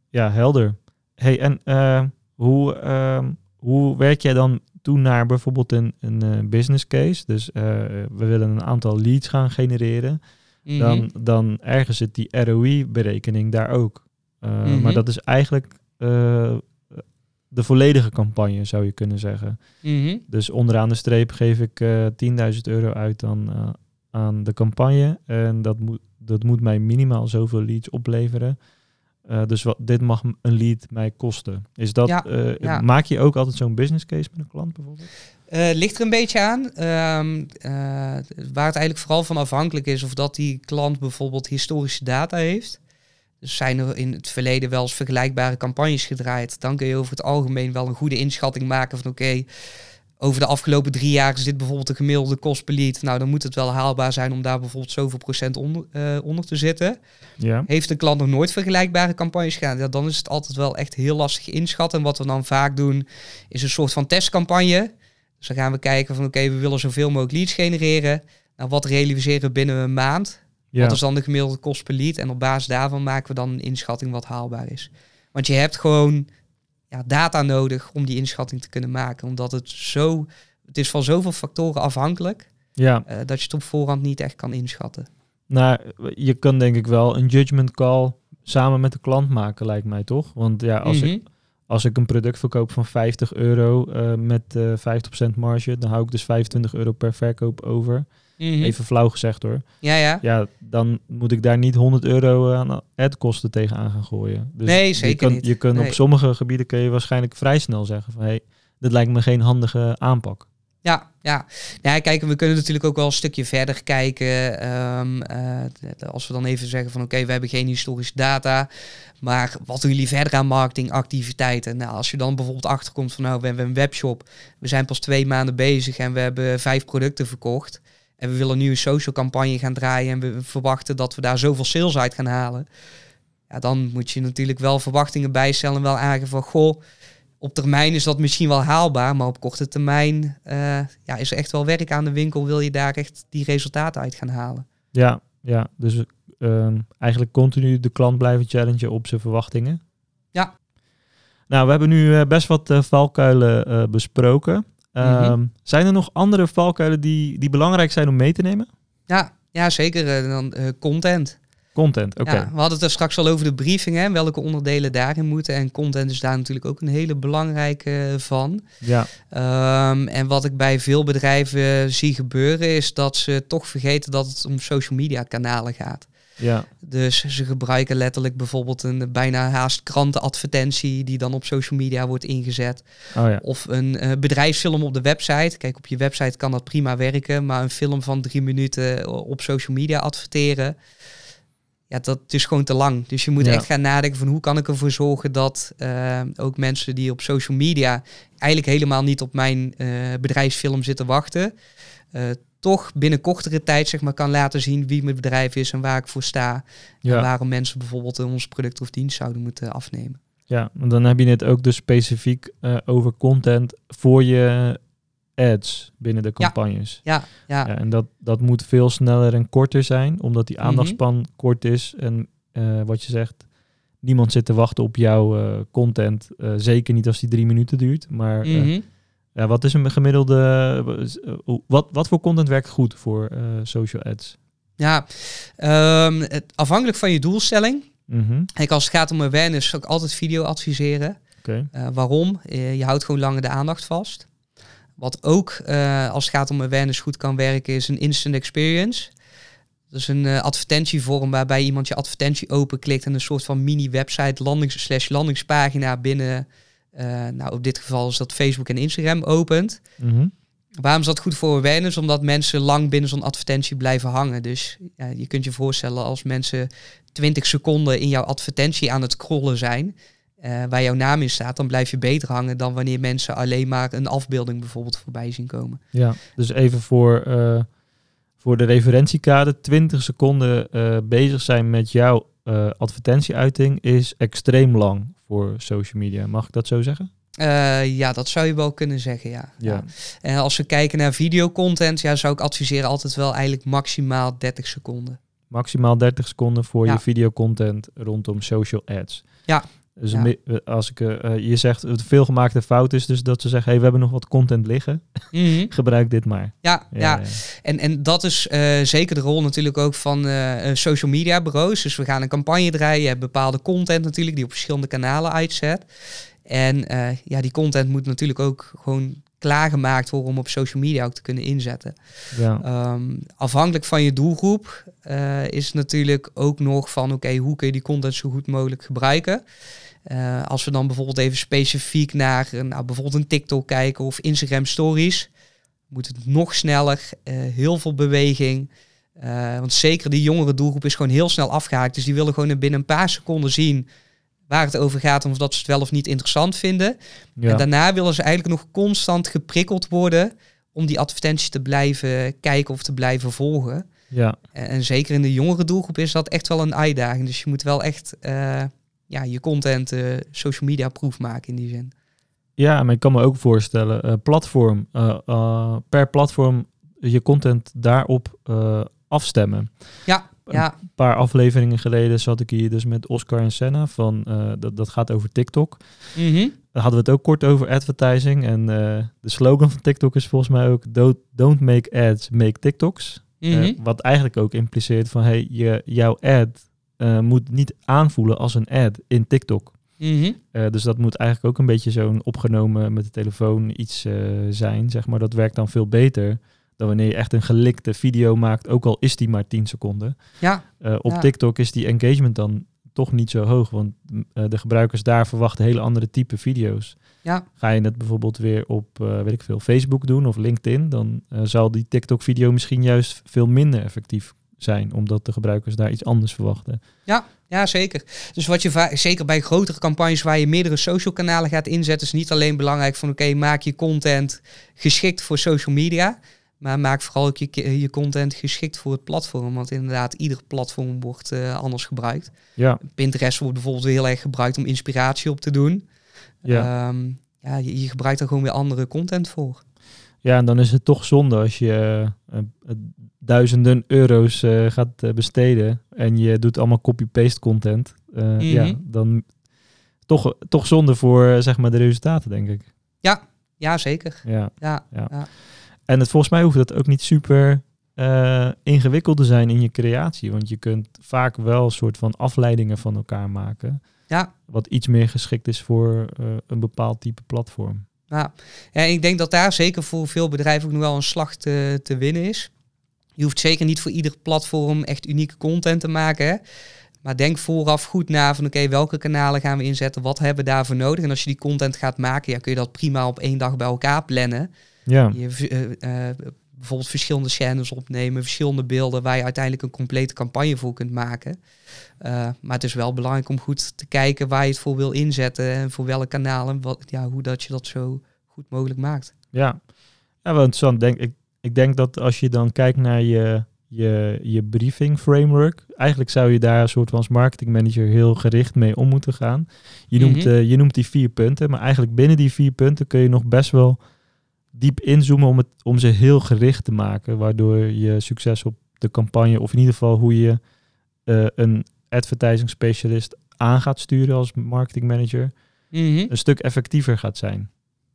Ja, helder. Hey, en eh, hoe, ehm, hoe werk jij dan toe naar bijvoorbeeld een, een eh, business case. Dus eh, we willen een aantal leads gaan genereren. Mhm. Dan, dan ergens zit die ROI-berekening daar ook. Uh, Mhm. Maar dat is eigenlijk uh, de volledige campagne, zou je kunnen zeggen. Mhm. Dus onderaan de streep geef ik uh, 10.000 euro uit aan, uh, aan de campagne. En dat moet, dat moet mij minimaal zoveel leads opleveren. Uh, dus wat, dit mag een lead mij kosten. Is dat, Ja, uh, ja. Maak je ook altijd zo'n business case met een klant bijvoorbeeld? Uh, ligt er een beetje aan. Um, uh, waar het eigenlijk vooral van afhankelijk is of dat die klant bijvoorbeeld historische data heeft. Dus zijn er in het verleden wel eens vergelijkbare campagnes gedraaid. Dan kun je over het algemeen wel een goede inschatting maken van oké, okay, over de afgelopen drie jaar is dit bijvoorbeeld de gemiddelde kost per lead. Nou, dan moet het wel haalbaar zijn om daar bijvoorbeeld zoveel procent onder, uh, onder te zitten. Ja. Heeft een klant nog nooit vergelijkbare campagnes gedaan? Ja, dan is het altijd wel echt heel lastig inschatten. En wat we dan vaak doen, is een soort van testcampagne. Dus dan gaan we kijken van oké, okay, we willen zoveel mogelijk leads genereren. Nou, wat realiseren we binnen een maand? Ja. Wat is dan de gemiddelde kost per lead? En op basis daarvan maken we dan een inschatting wat haalbaar is. Want je hebt gewoon ja, data nodig om die inschatting te kunnen maken. Omdat het zo, het is van zoveel factoren afhankelijk. Ja. Uh, dat je het op voorhand niet echt kan inschatten. Nou, je kan denk ik wel een judgment call samen met de klant maken, lijkt mij toch? Want ja, als, Mhm. ik, als ik een product verkoop van 50 euro uh, met uh, 50% marge, dan hou ik dus 25 euro per verkoop over. Mhm. Even flauw gezegd hoor. Ja, ja. Ja, dan moet ik daar niet 100 euro aan adkosten tegenaan gaan gooien. Dus Nee, je zeker kan, niet. Je kunt Nee. op sommige gebieden kun je waarschijnlijk vrij snel zeggen van hé, hey, dit lijkt me geen handige aanpak. Ja, ja. ja, kijk, we kunnen natuurlijk ook wel een stukje verder kijken. Ehm, eh, als we dan even zeggen van oké, we hebben geen historische data, maar wat doen jullie verder aan marketingactiviteiten? Nou, als je dan bijvoorbeeld achterkomt van nou, we hebben een webshop, we zijn pas twee maanden bezig en we hebben vijf producten verkocht. En we willen nu een social campagne gaan draaien en we verwachten dat we daar zoveel sales uit gaan halen. Ja, dan moet je natuurlijk wel verwachtingen bijstellen en wel aangeven van goh, op termijn is dat misschien wel haalbaar, maar op korte termijn uh, ja, is er echt wel werk aan de winkel. Wil je daar echt die resultaten uit gaan halen? Ja, ja. dus uh, eigenlijk continu de klant blijven challengen op zijn verwachtingen. Ja. Nou, we hebben nu uh, best wat uh, valkuilen besproken. Mm -hmm. Zijn er nog andere valkuilen die, die belangrijk zijn om mee te nemen? Ja, ja zeker. dan content. Content, oké. Okay. Ja, we hadden het er straks al over de briefing, hè, welke onderdelen daarin moeten. En content is daar natuurlijk ook een hele belangrijke van. Ja. Um, en wat ik bij veel bedrijven zie gebeuren, is dat ze toch vergeten dat het om social media kanalen gaat. Ja. Dus ze gebruiken letterlijk bijvoorbeeld een bijna haast krantenadvertentie die dan op social media wordt ingezet. Oh ja. Of een uh, bedrijfsfilm op de website. Kijk, op je website kan dat prima werken, maar een film van drie minuten op social media adverteren ja, dat is gewoon te lang. Dus je moet Ja. echt gaan nadenken van hoe kan ik ervoor zorgen dat eh, ook mensen die op social media eigenlijk helemaal niet op mijn eh, bedrijfsfilm zitten wachten, eh, toch binnen kortere tijd zeg maar kan laten zien wie mijn bedrijf is en waar ik voor sta. Ja. En waarom mensen bijvoorbeeld ons product of dienst zouden moeten afnemen. Ja, en dan heb je het ook dus specifiek eh, over content voor je ads binnen de campagnes. Ja, ja. Ja, en dat, dat moet veel sneller en korter zijn, omdat die Mhm. aandachtspan kort is. En eh, wat je zegt, niemand zit te wachten op jouw eh, content. eh, zeker niet als die drie minuten duurt. Maar eh, Mhm. Ja, wat is een gemiddelde... eh, hoe- wat, wat voor content werkt goed voor eh, social ads? Ja, ehm, het, afhankelijk van je doelstelling. Mhm, Kijk, als het gaat om awareness, zou ik altijd video adviseren. Eh, waarom? Eh, je houdt gewoon langer de aandacht vast. Wat ook eh, als het gaat om awareness goed kan werken, is een instant experience. Dat is een eh, advertentievorm waarbij iemand je advertentie openklikt en een soort van mini-website landings slash landingspagina binnen, eh, nou op dit geval is dat Facebook en Instagram opent. Mhm, Waarom is dat goed voor awareness? Omdat mensen lang binnen zo'n advertentie blijven hangen. Dus ja, je kunt je voorstellen als mensen 20 seconden in jouw advertentie aan het scrollen zijn, eh, waar jouw naam in staat, dan blijf je beter hangen dan wanneer mensen alleen maar een afbeelding bijvoorbeeld voorbij zien komen. ja. Dus even voor, eh, voor de referentiekader. 20 seconden bezig zijn met jouw advertentieuiting is extreem lang voor social media. Mag ik dat zo zeggen? Eh, ja, dat zou je wel kunnen zeggen, ja. Ja. En als we kijken naar videocontent, ja, zou ik adviseren altijd wel eigenlijk maximaal 30 seconden. Maximaal 30 seconden voor Ja. je videocontent rondom social ads. Ja. Dus Ja. als ik, eh, eh, je zegt het veelgemaakte fout is dus dat ze zeggen, hey, we hebben nog wat content liggen, Mhm. gebruik dit maar. Ja, ja, En, en dat is eh, zeker de rol natuurlijk ook van social media bureaus. Dus we gaan een campagne draaien. Je hebt bepaalde content natuurlijk die op verschillende kanalen uitzet. En eh, ja, die content moet natuurlijk ook gewoon klaargemaakt worden om op social media ook te kunnen inzetten. ja. Ehm, afhankelijk van je doelgroep eh, is natuurlijk ook nog van oké, hoe kun je die content zo goed mogelijk gebruiken. Eh, als we dan bijvoorbeeld even specifiek naar eh, nou, bijvoorbeeld een TikTok kijken of Instagram stories, moet het nog sneller, heel veel beweging. Want zeker die jongere doelgroep is gewoon heel snel afgehaakt. Dus die willen gewoon binnen een paar seconden zien waar het over gaat, of dat ze het wel of niet interessant vinden. ja. En daarna willen ze eigenlijk nog constant geprikkeld worden om die advertenties te blijven kijken of te blijven volgen. ja. En, en zeker in de jongere doelgroep is dat echt wel een uitdaging. Dus je moet wel echt eh, ja, je content eh, social media proof maken in die zin. Ja, maar ik kan me ook voorstellen, eh, platform, eh, eh, per platform je content daarop eh, afstemmen. Ja, Een ja, paar afleveringen geleden zat ik hier dus met Oscar en Senna van, eh, dat, dat gaat over TikTok. mhm. Daar hadden we het ook kort over advertising en eh, de slogan van TikTok is volgens mij ook don't, don't make ads, make TikToks. Eh, Mhm. wat eigenlijk ook impliceert van, hey, je, jouw ad moet niet aanvoelen als een ad in TikTok. Mhm. Dus dat moet eigenlijk ook een beetje zo'n opgenomen met de telefoon iets zijn, zeg maar. Dat werkt dan veel beter dan wanneer je echt een gelikte video maakt, ook al is die maar 10 seconden. ja, Eh, op Ja. TikTok is die engagement dan toch niet zo hoog, want mm, eh, de gebruikers daar verwachten hele andere type video's. ja, Ga je het bijvoorbeeld weer op, eh, weet ik veel, Facebook doen of LinkedIn, dan zal die TikTok-video misschien juist veel minder effectief zijn, omdat de gebruikers daar iets anders verwachten. ja, zeker. Dus wat je zeker bij grotere campagnes waar je meerdere social kanalen gaat inzetten, is niet alleen belangrijk van oké, maak je content geschikt voor social media. Maar maak vooral ook je, je content geschikt voor het platform. Want inderdaad, ieder platform wordt eh, anders gebruikt. Ja, Pinterest wordt bijvoorbeeld heel erg gebruikt om inspiratie op te doen. ja. Ehm, ja, je, je gebruikt er gewoon weer andere content voor. Ja, en dan is het toch zonde als je eh, eh, duizenden euro's gaat besteden en je doet allemaal copy-paste content. Ja, Mhm. dan toch, toch zonde voor zeg maar de resultaten, denk ik. Ja, zeker. Ja. Ja, Ja. ja. En het, volgens mij hoeft dat ook niet super eh, ingewikkeld te zijn in je creatie, want je kunt vaak wel een soort van afleidingen van elkaar maken, ja. wat iets meer geschikt is voor eh, een bepaald type platform. Ja. ja, ik denk dat daar zeker voor veel bedrijven ook nog wel een slag te, te winnen is. Je hoeft zeker niet voor ieder platform echt unieke content te maken. Hè? Maar denk vooraf goed na van oké, welke kanalen gaan we inzetten? Wat hebben we daarvoor nodig? En als je die content gaat maken, ja, kun je dat prima op één dag bij elkaar plannen. Ja, Je, eh, eh, bijvoorbeeld verschillende scènes opnemen, verschillende beelden waar je uiteindelijk een complete campagne voor kunt maken. Eh, maar het is wel belangrijk om goed te kijken waar je het voor wil inzetten en voor welke kanalen, wat, ja, hoe dat je dat zo goed mogelijk maakt. Ja, ja wel interessant. Denk, ik, ik denk dat als je dan kijkt naar je, je, je briefing framework, eigenlijk zou je daar een soort van als marketing manager heel gericht mee om moeten gaan. Je noemt, Mhm. je noemt die vier punten, maar eigenlijk binnen die vier punten kun je nog best wel diep inzoomen om, het, om ze heel gericht te maken, waardoor je succes op de campagne, of in ieder geval hoe je eh, een advertising specialist aan gaat sturen als marketing manager, een stuk effectiever gaat zijn.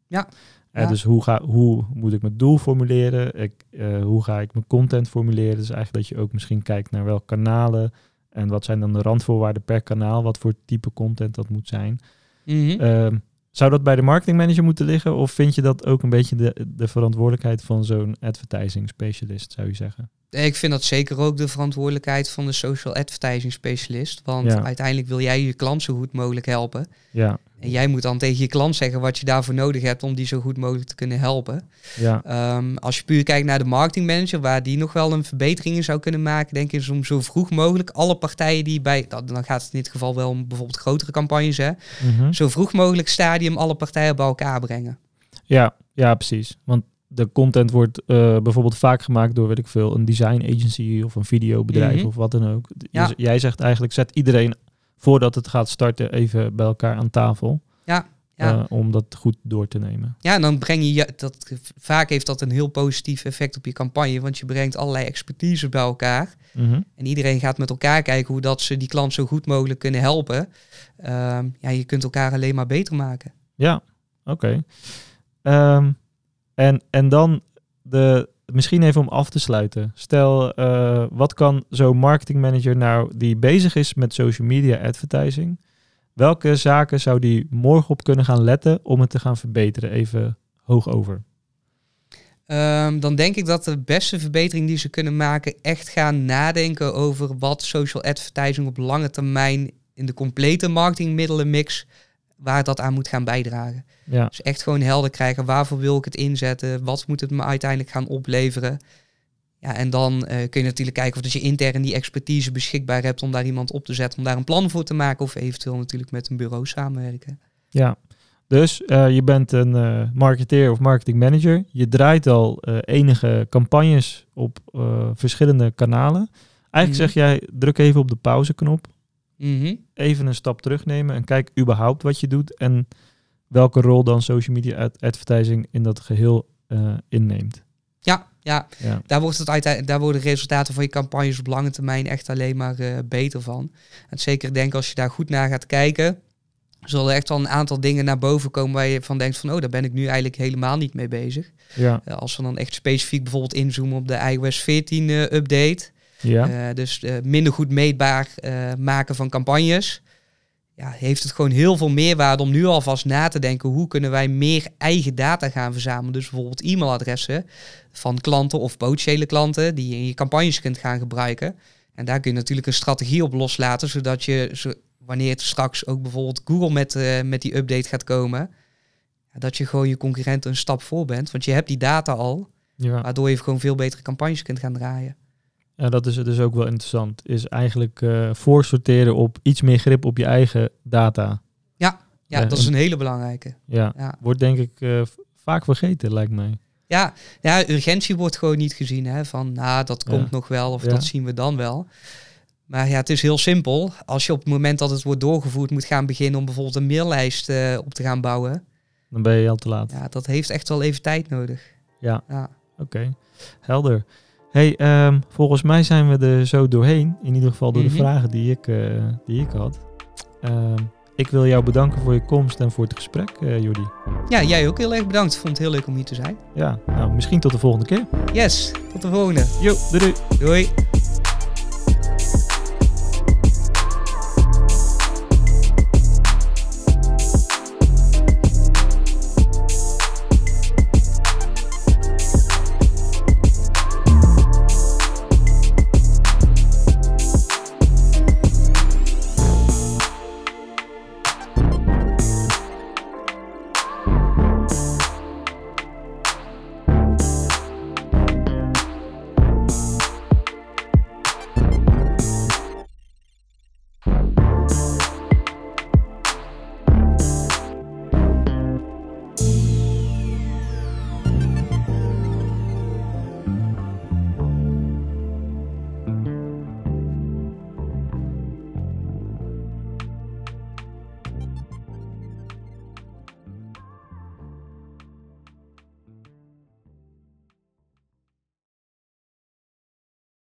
Ja. Ja. Dus hoe, ga, hoe moet ik mijn doel formuleren? Ik, eh, hoe ga ik mijn content formuleren? Dus eigenlijk dat je ook misschien kijkt naar welke kanalen en wat zijn dan de randvoorwaarden per kanaal, wat voor type content dat moet zijn. Mhm. Ehm, zou dat bij de marketing manager moeten liggen? Of vind je dat ook een beetje de, de verantwoordelijkheid van zo'n advertising specialist, zou je zeggen? Ik vind dat zeker ook de verantwoordelijkheid van de social advertising specialist. Want Ja. uiteindelijk wil jij je klant zo goed mogelijk helpen. Ja, En jij moet dan tegen je klant zeggen wat je daarvoor nodig hebt om die zo goed mogelijk te kunnen helpen. ja, Ehm, als je puur kijkt naar de marketingmanager, waar die nog wel een verbetering in zou kunnen maken, denk ik, is om zo vroeg mogelijk alle partijen die bij, dan dan gaat het in dit geval wel om bijvoorbeeld grotere campagnes, hè, Mhm. zo vroeg mogelijk stadium alle partijen bij elkaar brengen. ja, ja, precies. Want de content wordt eh, bijvoorbeeld vaak gemaakt door, weet ik veel, een design agency of een videobedrijf Mhm. of wat dan ook. Dus Ja. jij zegt eigenlijk, zet iedereen voordat het gaat starten even bij elkaar aan tafel. Ja, Ja. eh, om dat goed door te nemen. Ja, en dan breng je, je dat, vaak heeft dat een heel positief effect op je campagne, want je brengt allerlei expertise bij elkaar. Mhm. En iedereen gaat met elkaar kijken hoe dat ze die klant zo goed mogelijk kunnen helpen. Ehm, ja, je kunt elkaar alleen maar beter maken. Ja, oké. Ehm, en, en dan de, misschien even om af te sluiten. Stel, eh, wat kan zo'n marketingmanager nou die bezig is met social media advertising? Welke zaken zou die morgen op kunnen gaan letten om het te gaan verbeteren? Even hoog over. Ehm, dan denk ik dat de beste verbetering die ze kunnen maken echt gaan nadenken over wat social advertising op lange termijn in de complete marketingmiddelenmix, waar dat aan moet gaan bijdragen. Ja, Dus echt gewoon helder krijgen, waarvoor wil ik het inzetten, wat moet het me uiteindelijk gaan opleveren. Ja, en dan eh, kun je natuurlijk kijken of dat je intern die expertise beschikbaar hebt om daar iemand op te zetten, om daar een plan voor te maken of eventueel natuurlijk met een bureau samenwerken. ja. Dus eh, je bent een eh, marketeer of marketing manager. Je draait al enige campagnes op verschillende kanalen. Eigenlijk Mhm. zeg jij, druk even op de pauzeknop. Mhm. even een stap terugnemen en kijk überhaupt wat je doet en welke rol dan social media ad- advertising in dat geheel eh, inneemt. Ja, ja. Ja. Daar, wordt het uiteindelijk, daar worden de resultaten van je campagnes op lange termijn echt alleen maar eh, beter van. En zeker denk als je daar goed naar gaat kijken, zullen er echt wel een aantal dingen naar boven komen waar je van denkt van, oh, daar ben ik nu eigenlijk helemaal niet mee bezig. Ja, Eh, als we dan echt specifiek bijvoorbeeld inzoomen op de iOS 14 eh, update, ja, eh, dus eh, minder goed meetbaar eh, maken van campagnes, ja, heeft het gewoon heel veel meerwaarde om nu alvast na te denken hoe kunnen wij meer eigen data gaan verzamelen. Dus bijvoorbeeld e-mailadressen van klanten of potentiële klanten die je in je campagnes kunt gaan gebruiken. En daar kun je natuurlijk een strategie op loslaten, zodat je, wanneer het straks ook bijvoorbeeld Google met, met die update gaat komen, dat je gewoon je concurrenten een stap voor bent. Want je hebt die data al, ja. waardoor je gewoon veel betere campagnes kunt gaan draaien. Ja, dat is dus ook wel interessant. Is eigenlijk eh voorsorteren op iets meer grip op je eigen data. Ja, Ja, dat is en- een hele belangrijke. Ja, Ja. wordt denk ik eh, vaak vergeten, lijkt mij. Ja, ja, urgentie wordt gewoon niet gezien. Hè? Van, nou, dat Ja. komt nog wel of Ja. dat zien we dan wel. Maar ja, het is heel simpel. Als je op het moment dat het wordt doorgevoerd moet gaan beginnen om bijvoorbeeld een maillijst eh, op te gaan bouwen. Dan ben je al te laat. Ja, dat heeft echt wel even tijd nodig. Ja, Ja. oké. Helder. Hey, ehm, volgens mij zijn we er zo doorheen. In ieder geval door Mhm. de vragen die ik, eh, die ik had. Ehm, ik wil jou bedanken voor je komst en voor het gesprek, eh Jordi. ja, jij ook heel erg bedankt. Vond het heel leuk om hier te zijn. Ja, nou, misschien tot de volgende keer. Yes, tot de volgende. Jo, doei. doei. Doei.